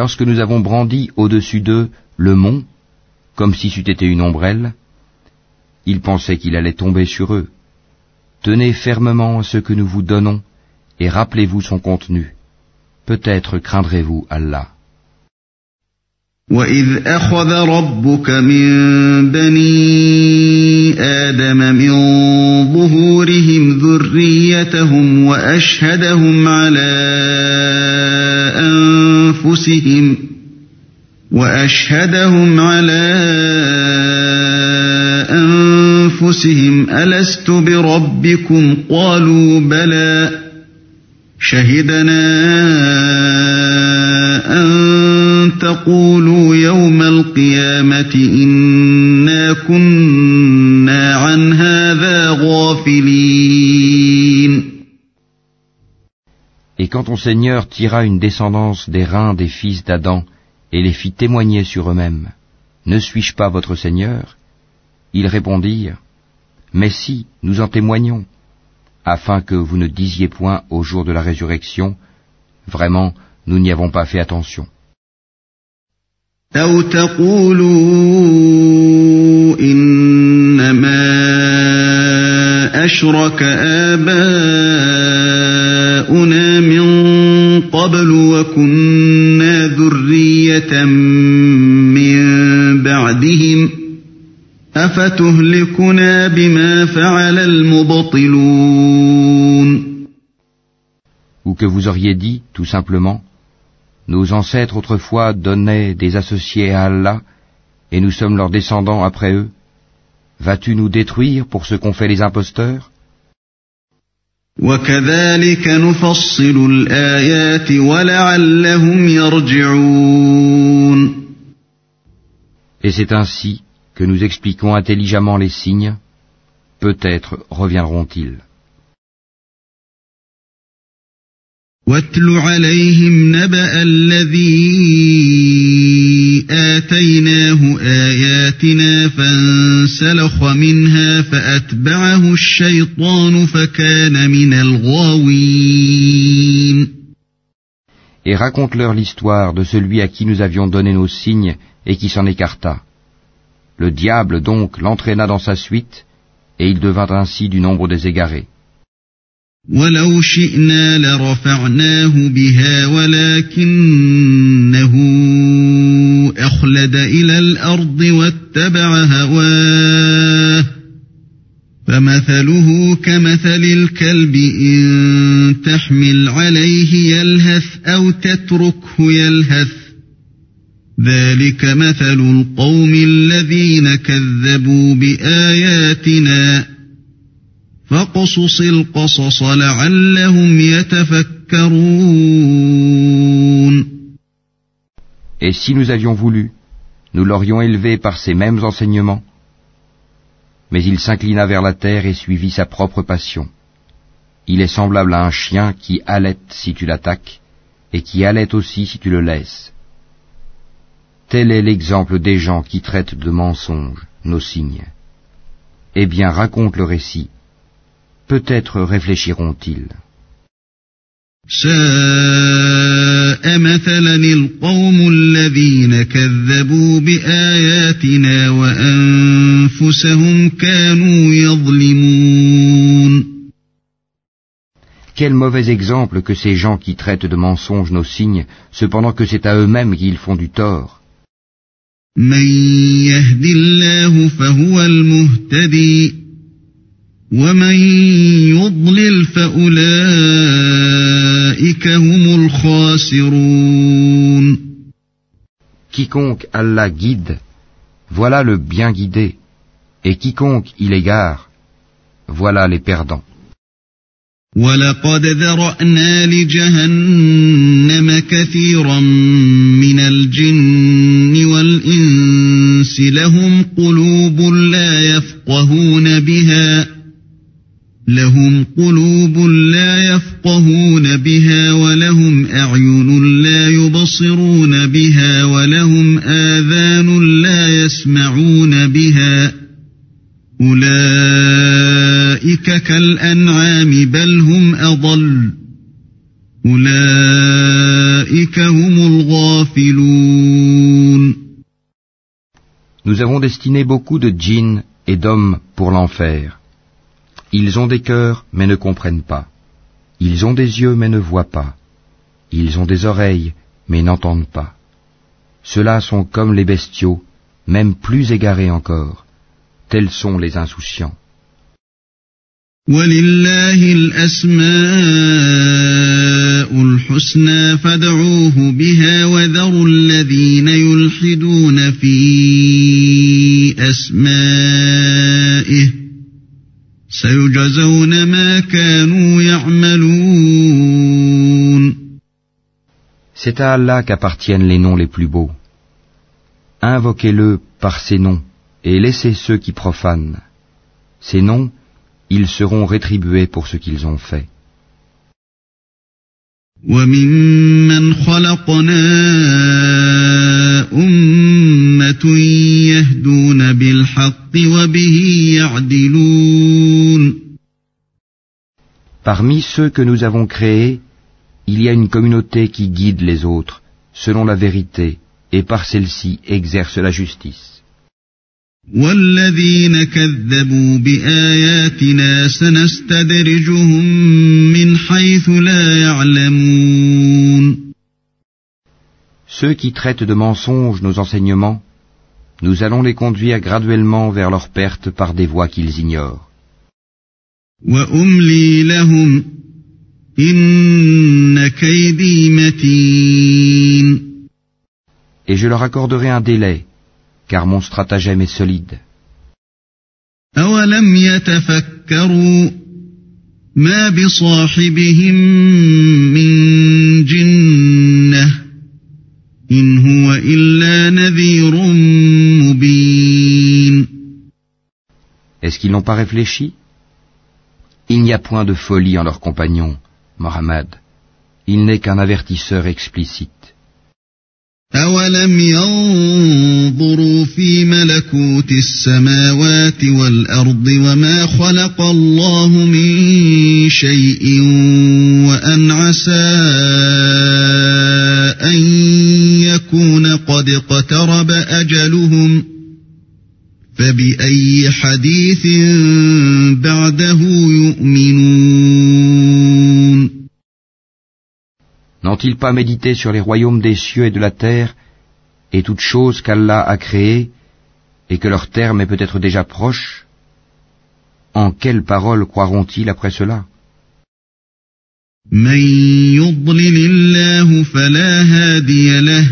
lorsque nous avons brandi au-dessus d'eux le mont, comme si c'eût été une ombrelle, ils pensaient qu'il allait tomber sur eux. Tenez fermement ce que nous vous donnons, et rappelez-vous son contenu. Peut-être craindrez-vous Allah. وَإِذْ أَخَذَ رَبُّكَ مِن بَنِي آدَمَ مِن ظُهُورِهِمْ ذُرِّيَّتَهُمْ وَأَشْهَدَهُمْ عَلَى أنفسهم وأشهدهم على أنفسهم ألست بربكم؟ قالوا بلى. شهدنا أن تقولوا يوم القيامة إنا كنا عن هذا غافلين. quand ton Seigneur tira une descendance des reins des fils d'Adam et les fit témoigner sur eux-mêmes, ne suis-je pas votre Seigneur Ils répondirent, Mais si, nous en témoignons, afin que vous ne disiez point au jour de la résurrection, vraiment, nous n'y avons pas fait attention. أو تقولوا إنما أشرك آباؤنا من قبل وكنا ذرية من بعدهم أفتهلكنا بما فعل المبطلون Ou que vous auriez dit, tout simplement, Nos ancêtres autrefois donnaient des associés à Allah, et nous sommes leurs descendants après eux. Vas-tu nous détruire pour ce qu'ont fait les imposteurs Et c'est ainsi que nous expliquons intelligemment les signes, peut-être reviendront-ils. واتل عليهم نبأ الذي آتيناه آياتنا فانسلخ منها فأتبعه الشيطان فكان من الغاوين Et raconte-leur l'histoire de celui à qui nous avions donné nos signes et qui s'en écarta. Le diable donc l'entraîna dans sa suite, et il devint ainsi du nombre des égarés. ولو شئنا لرفعناه بها ولكنه أخلد إلى الأرض واتبع هواه فمثله كمثل الكلب إن تحمل عليه يلهث أو تتركه يلهث ذلك مثل القوم الذين كذبوا بآياتنا Et si nous avions voulu, nous l'aurions élevé par ces mêmes enseignements. Mais il s'inclina vers la terre et suivit sa propre passion. Il est semblable à un chien qui halète si tu l'attaques, et qui halète aussi si tu le laisses. Tel est l'exemple des gens qui traitent de mensonges nos signes. Eh bien, raconte le récit Peut-être réfléchiront-ils. ساء مثلا القوم الذين الذين كذبوا بآياتنا وأنفسهم كانوا يظلمون Quel mauvais exemple que ces gens qui traitent de mensonges nos signes, cependant que c'est à eux-mêmes qu'ils font du tort. من يهد الله فهو المهتدي ومن يضلل فأولئك هم الخاسرون Quiconque Allah guide, voilà le bien guidé, et quiconque il égare, voilà les perdants. ولقد ذرأنا لجهنم كثيرا من الجن والإنس لهم قلوب لا يفقهون بها لهم قلوب لا يفقهون بها ولهم أعين لا يبصرون بها ولهم آذان لا يسمعون بها أولئك كالأنعام بل هم أضل أولئك هم الغافلون Nous avons destiné beaucoup de djinns et d'hommes pour l'enfer. Ils ont des cœurs mais ne comprennent pas. Ils ont des yeux mais ne voient pas. Ils ont des oreilles mais n'entendent pas. Ceux-là sont comme les bestiaux, même plus égarés encore. Tels sont les insouciants. C'est à Allah qu'appartiennent les noms les plus beaux. Invoquez-le par ces noms et laissez ceux qui profanent. Ces noms, ils seront rétribués pour ce qu'ils ont fait. Parmi ceux que nous avons créés, il y a une communauté qui guide les autres, selon la vérité, et par celle-ci exerce la justice. Ceux qui traitent de mensonges nos enseignements, nous allons les conduire graduellement vers leur perte par des voies qu'ils ignorent. وأملي لهم إن كيدي متين Et je leur accorderai un délai, car mon stratagème est solide. أولم يتفكروا ما بصاحبهم من جنة إن هو إلا نذير مبين Est-ce qu'ils n'ont pas réfléchi Il n'y a point de folie en leur compagnon, Mohammed. Il n'est qu'un avertisseur explicite. أولم ينظروا في ملكوت السماوات والأرض وما خلق الله من شيء وأن عسى أن يكون قد اقترب أجلهم فبأي حديث بعده يؤمنون N'ont-ils pas médité sur les royaumes des cieux et de la terre, et toutes choses qu'Allah a créées, et que leur terme est peut-être déjà proche En quelles paroles croiront-ils après cela من يضلل الله فلا هادي له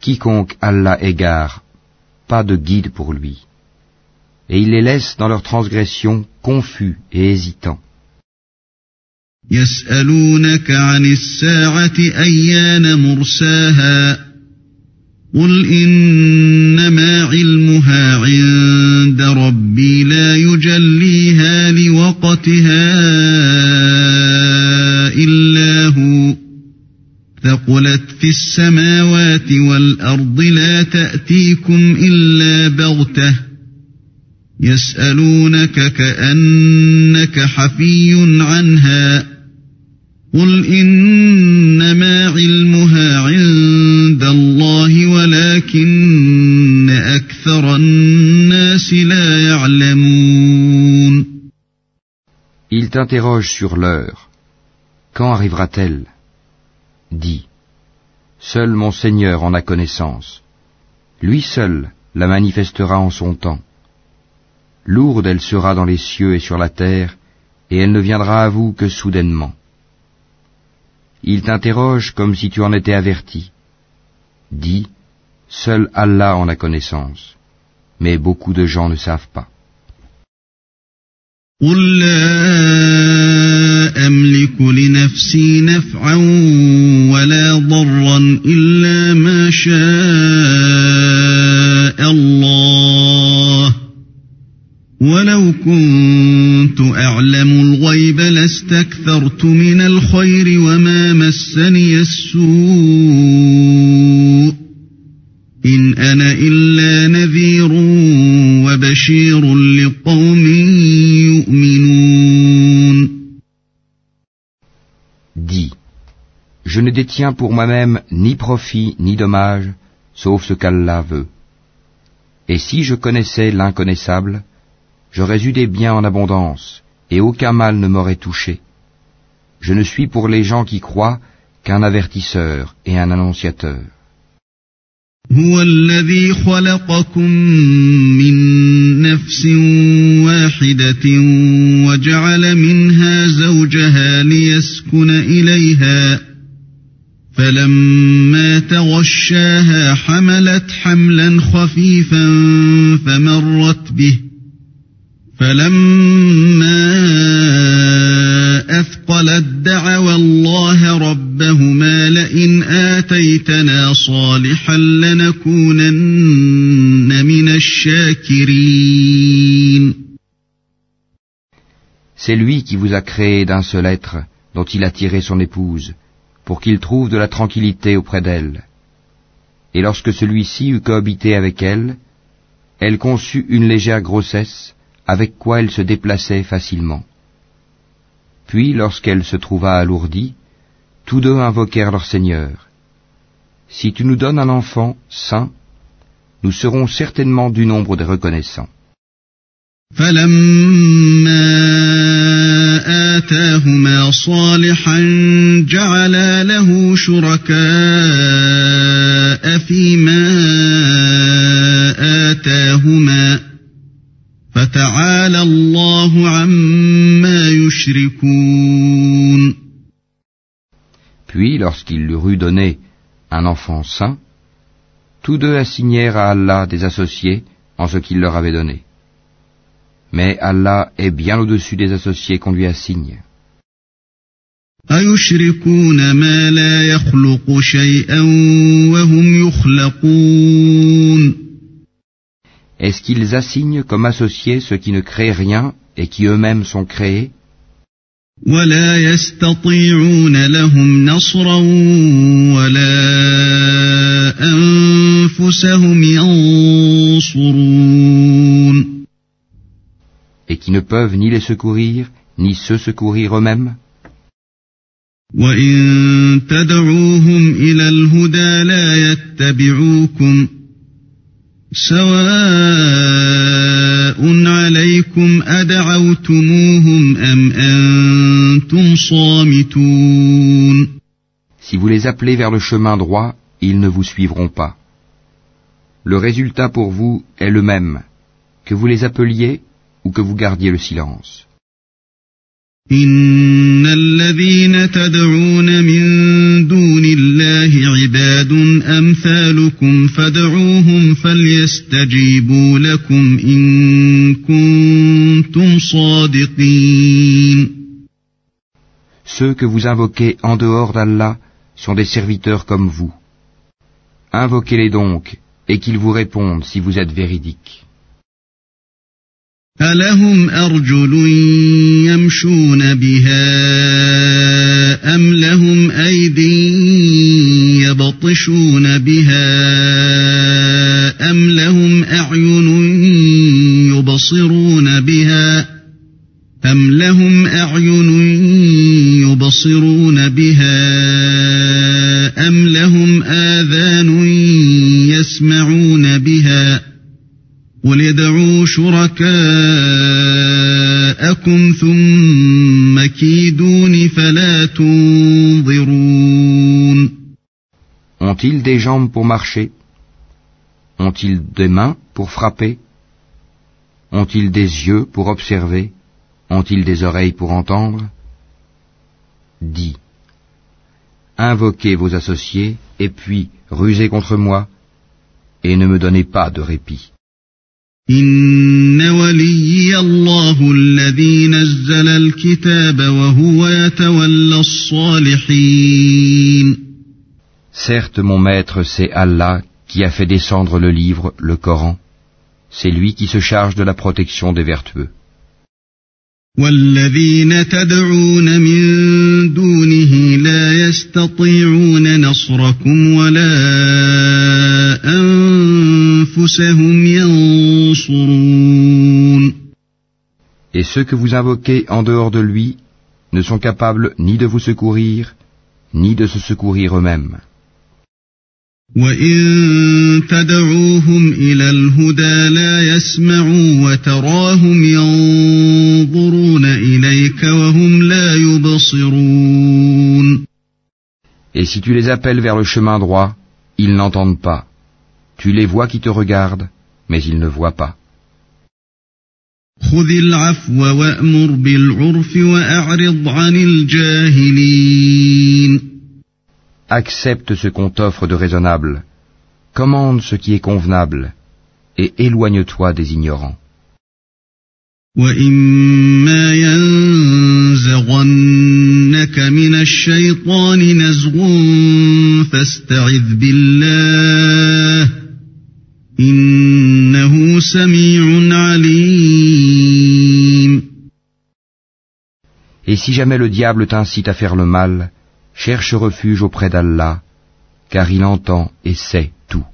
Quiconque Allah égare, pas de guide pour lui. Et il les laisse dans leur transgression confus et hésitants. قل إنما علمها عند ربي لا يجليها لوقتها إلا هو ثقلت في السماوات والأرض لا تأتيكم إلا بغتة يسألونك كأنك حفي عنها قل إنما علمها عند Il t'interroge sur l'heure. Quand arrivera-t-elle? Dis. Seul mon Seigneur en a connaissance. Lui seul la manifestera en son temps. Lourde elle sera dans les cieux et sur la terre, et elle ne viendra à vous que soudainement. Il t'interroge comme si tu en étais averti. Dis, seul Allah en a connaissance, mais beaucoup de gens ne savent pas. ولو كنت أعلم الغيب لاستكثرت من الخير وما مسني السوء أنا إلا نذير وبشير لقوم يؤمنون Dis, je ne détiens pour moi-même ni profit ni dommage, sauf ce qu'Allah veut. Et si je connaissais l'inconnaissable, j'aurais eu des biens en abondance, et aucun mal ne m'aurait touché. Je ne suis pour les gens qui croient qu'un avertisseur et un annonciateur. هو الذي خلقكم من نفس واحدة وجعل منها زوجها ليسكن إليها فلما تغشاها حملت حملا خفيفا فمرت به فلما أثقلت دعوى الله آتيتنا صالحا لنكونن من الشاكرين C'est lui qui vous a créé d'un seul être dont il a tiré son épouse, pour qu'il trouve de la tranquillité auprès d'elle. Et lorsque celui-ci eut cohabité avec elle, elle conçut une légère grossesse, avec quoi elle se déplaçait facilement. Puis, lorsqu'elle se trouva alourdie, tous deux invoquèrent leur Seigneur. Si tu nous donnes un enfant saint, nous serons certainement du nombre des reconnaissants. Puis, lorsqu'il leur eut donné un enfant saint, tous deux assignèrent à Allah des associés en ce qu'il leur avait donné. Mais Allah est bien au-dessus des associés qu'on lui assigne. Est-ce qu'ils assignent comme associés ceux qui ne créent rien et qui eux-mêmes sont créés ولا يستطيعون لهم نصرا ولا أنفسهم ينصرون Et qui ne peuvent ni les secourir, ni se secourir eux-mêmes. وإن تدعوهم إلى الهدى لا يتبعوكم سواء عليكم أدعوتموهم أم أن Si vous les appelez vers le chemin droit, ils ne vous suivront pas. Le résultat pour vous est le même, que vous les appeliez ou que vous gardiez le silence. إن الذين تدعون من دون الله عباد أمثالكم فادعوهم فليستجيبوا لكم إن كنتم صادقين Ceux que vous invoquez en dehors d'Allah sont des serviteurs comme vous. Invoquez-les donc, et qu'ils vous répondent si vous êtes véridiques. ألهم أرجل يمشون بها أم لهم أيدي يبطشون بها أم لهم أعين يبصرون يبصرون بها أم لهم آذان يسمعون بها قل ادعوا شركاءكم ثم كيدون فلا تنظرون Ont-ils des jambes pour marcher Ont-ils des mains pour frapper Ont-ils des yeux pour observer Ont-ils des oreilles pour entendre Dis. Invoquez vos associés, et puis rusez contre moi, et ne me donnez pas de répit. Certes, mon maître, c'est Allah qui a fait descendre le livre, le Coran. C'est lui qui se charge de la protection des vertueux. والذين تدعون من دونه لا يستطيعون نصركم ولا أنفسهم ينصرون Et ceux que vous invoquez en dehors de lui ne sont capables ni de vous secourir, ni de se secourir eux-mêmes. وإن تدعوهم إلى الهدى لا يسمعوا وتراهم ينظرون إليك وهم لا يبصرون Et si tu les appelles vers le chemin droit, ils n'entendent pas. Tu les vois qui te regardent, mais ils ne voient pas. خذ العفو وأمر بالعرف وأعرض عن الجاهلين Accepte ce qu'on t'offre de raisonnable, commande ce qui est convenable, et éloigne-toi des ignorants. Et si jamais le diable t'incite à faire le mal, cherche refuge auprès d'Allah, car il entend et sait tout.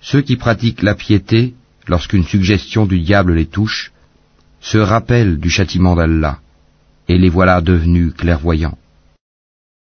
Ceux qui pratiquent la piété, lorsqu'une suggestion du diable les touche, se rappellent du châtiment d'Allah, et les voilà devenus clairvoyants.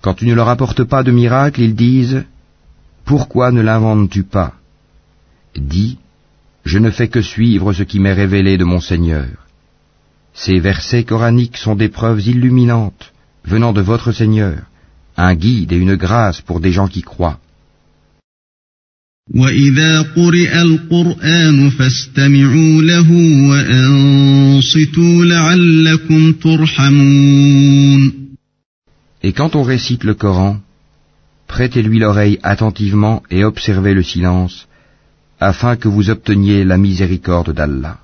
Quand tu ne leur apportes pas de miracle, ils disent Pourquoi ne l'inventes-tu pas? Dis Je ne fais que suivre ce qui m'est révélé de mon Seigneur. Ces versets coraniques sont des preuves illuminantes venant de votre Seigneur, un guide et une grâce pour des gens qui croient. Et quand on récite le Coran, prêtez-lui l'oreille attentivement et observez le silence, afin que vous obteniez la miséricorde d'Allah.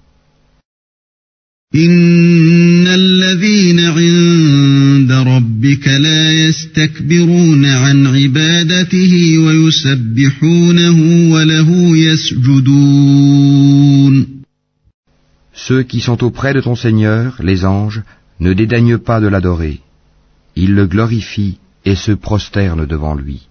إن الذين عند ربك لا يستكبرون عن عبادته ويسبحونه وله يسجدون Ceux qui sont auprès de ton Seigneur, les anges, ne dédaignent pas de l'adorer. Ils le glorifient et se prosternent devant lui.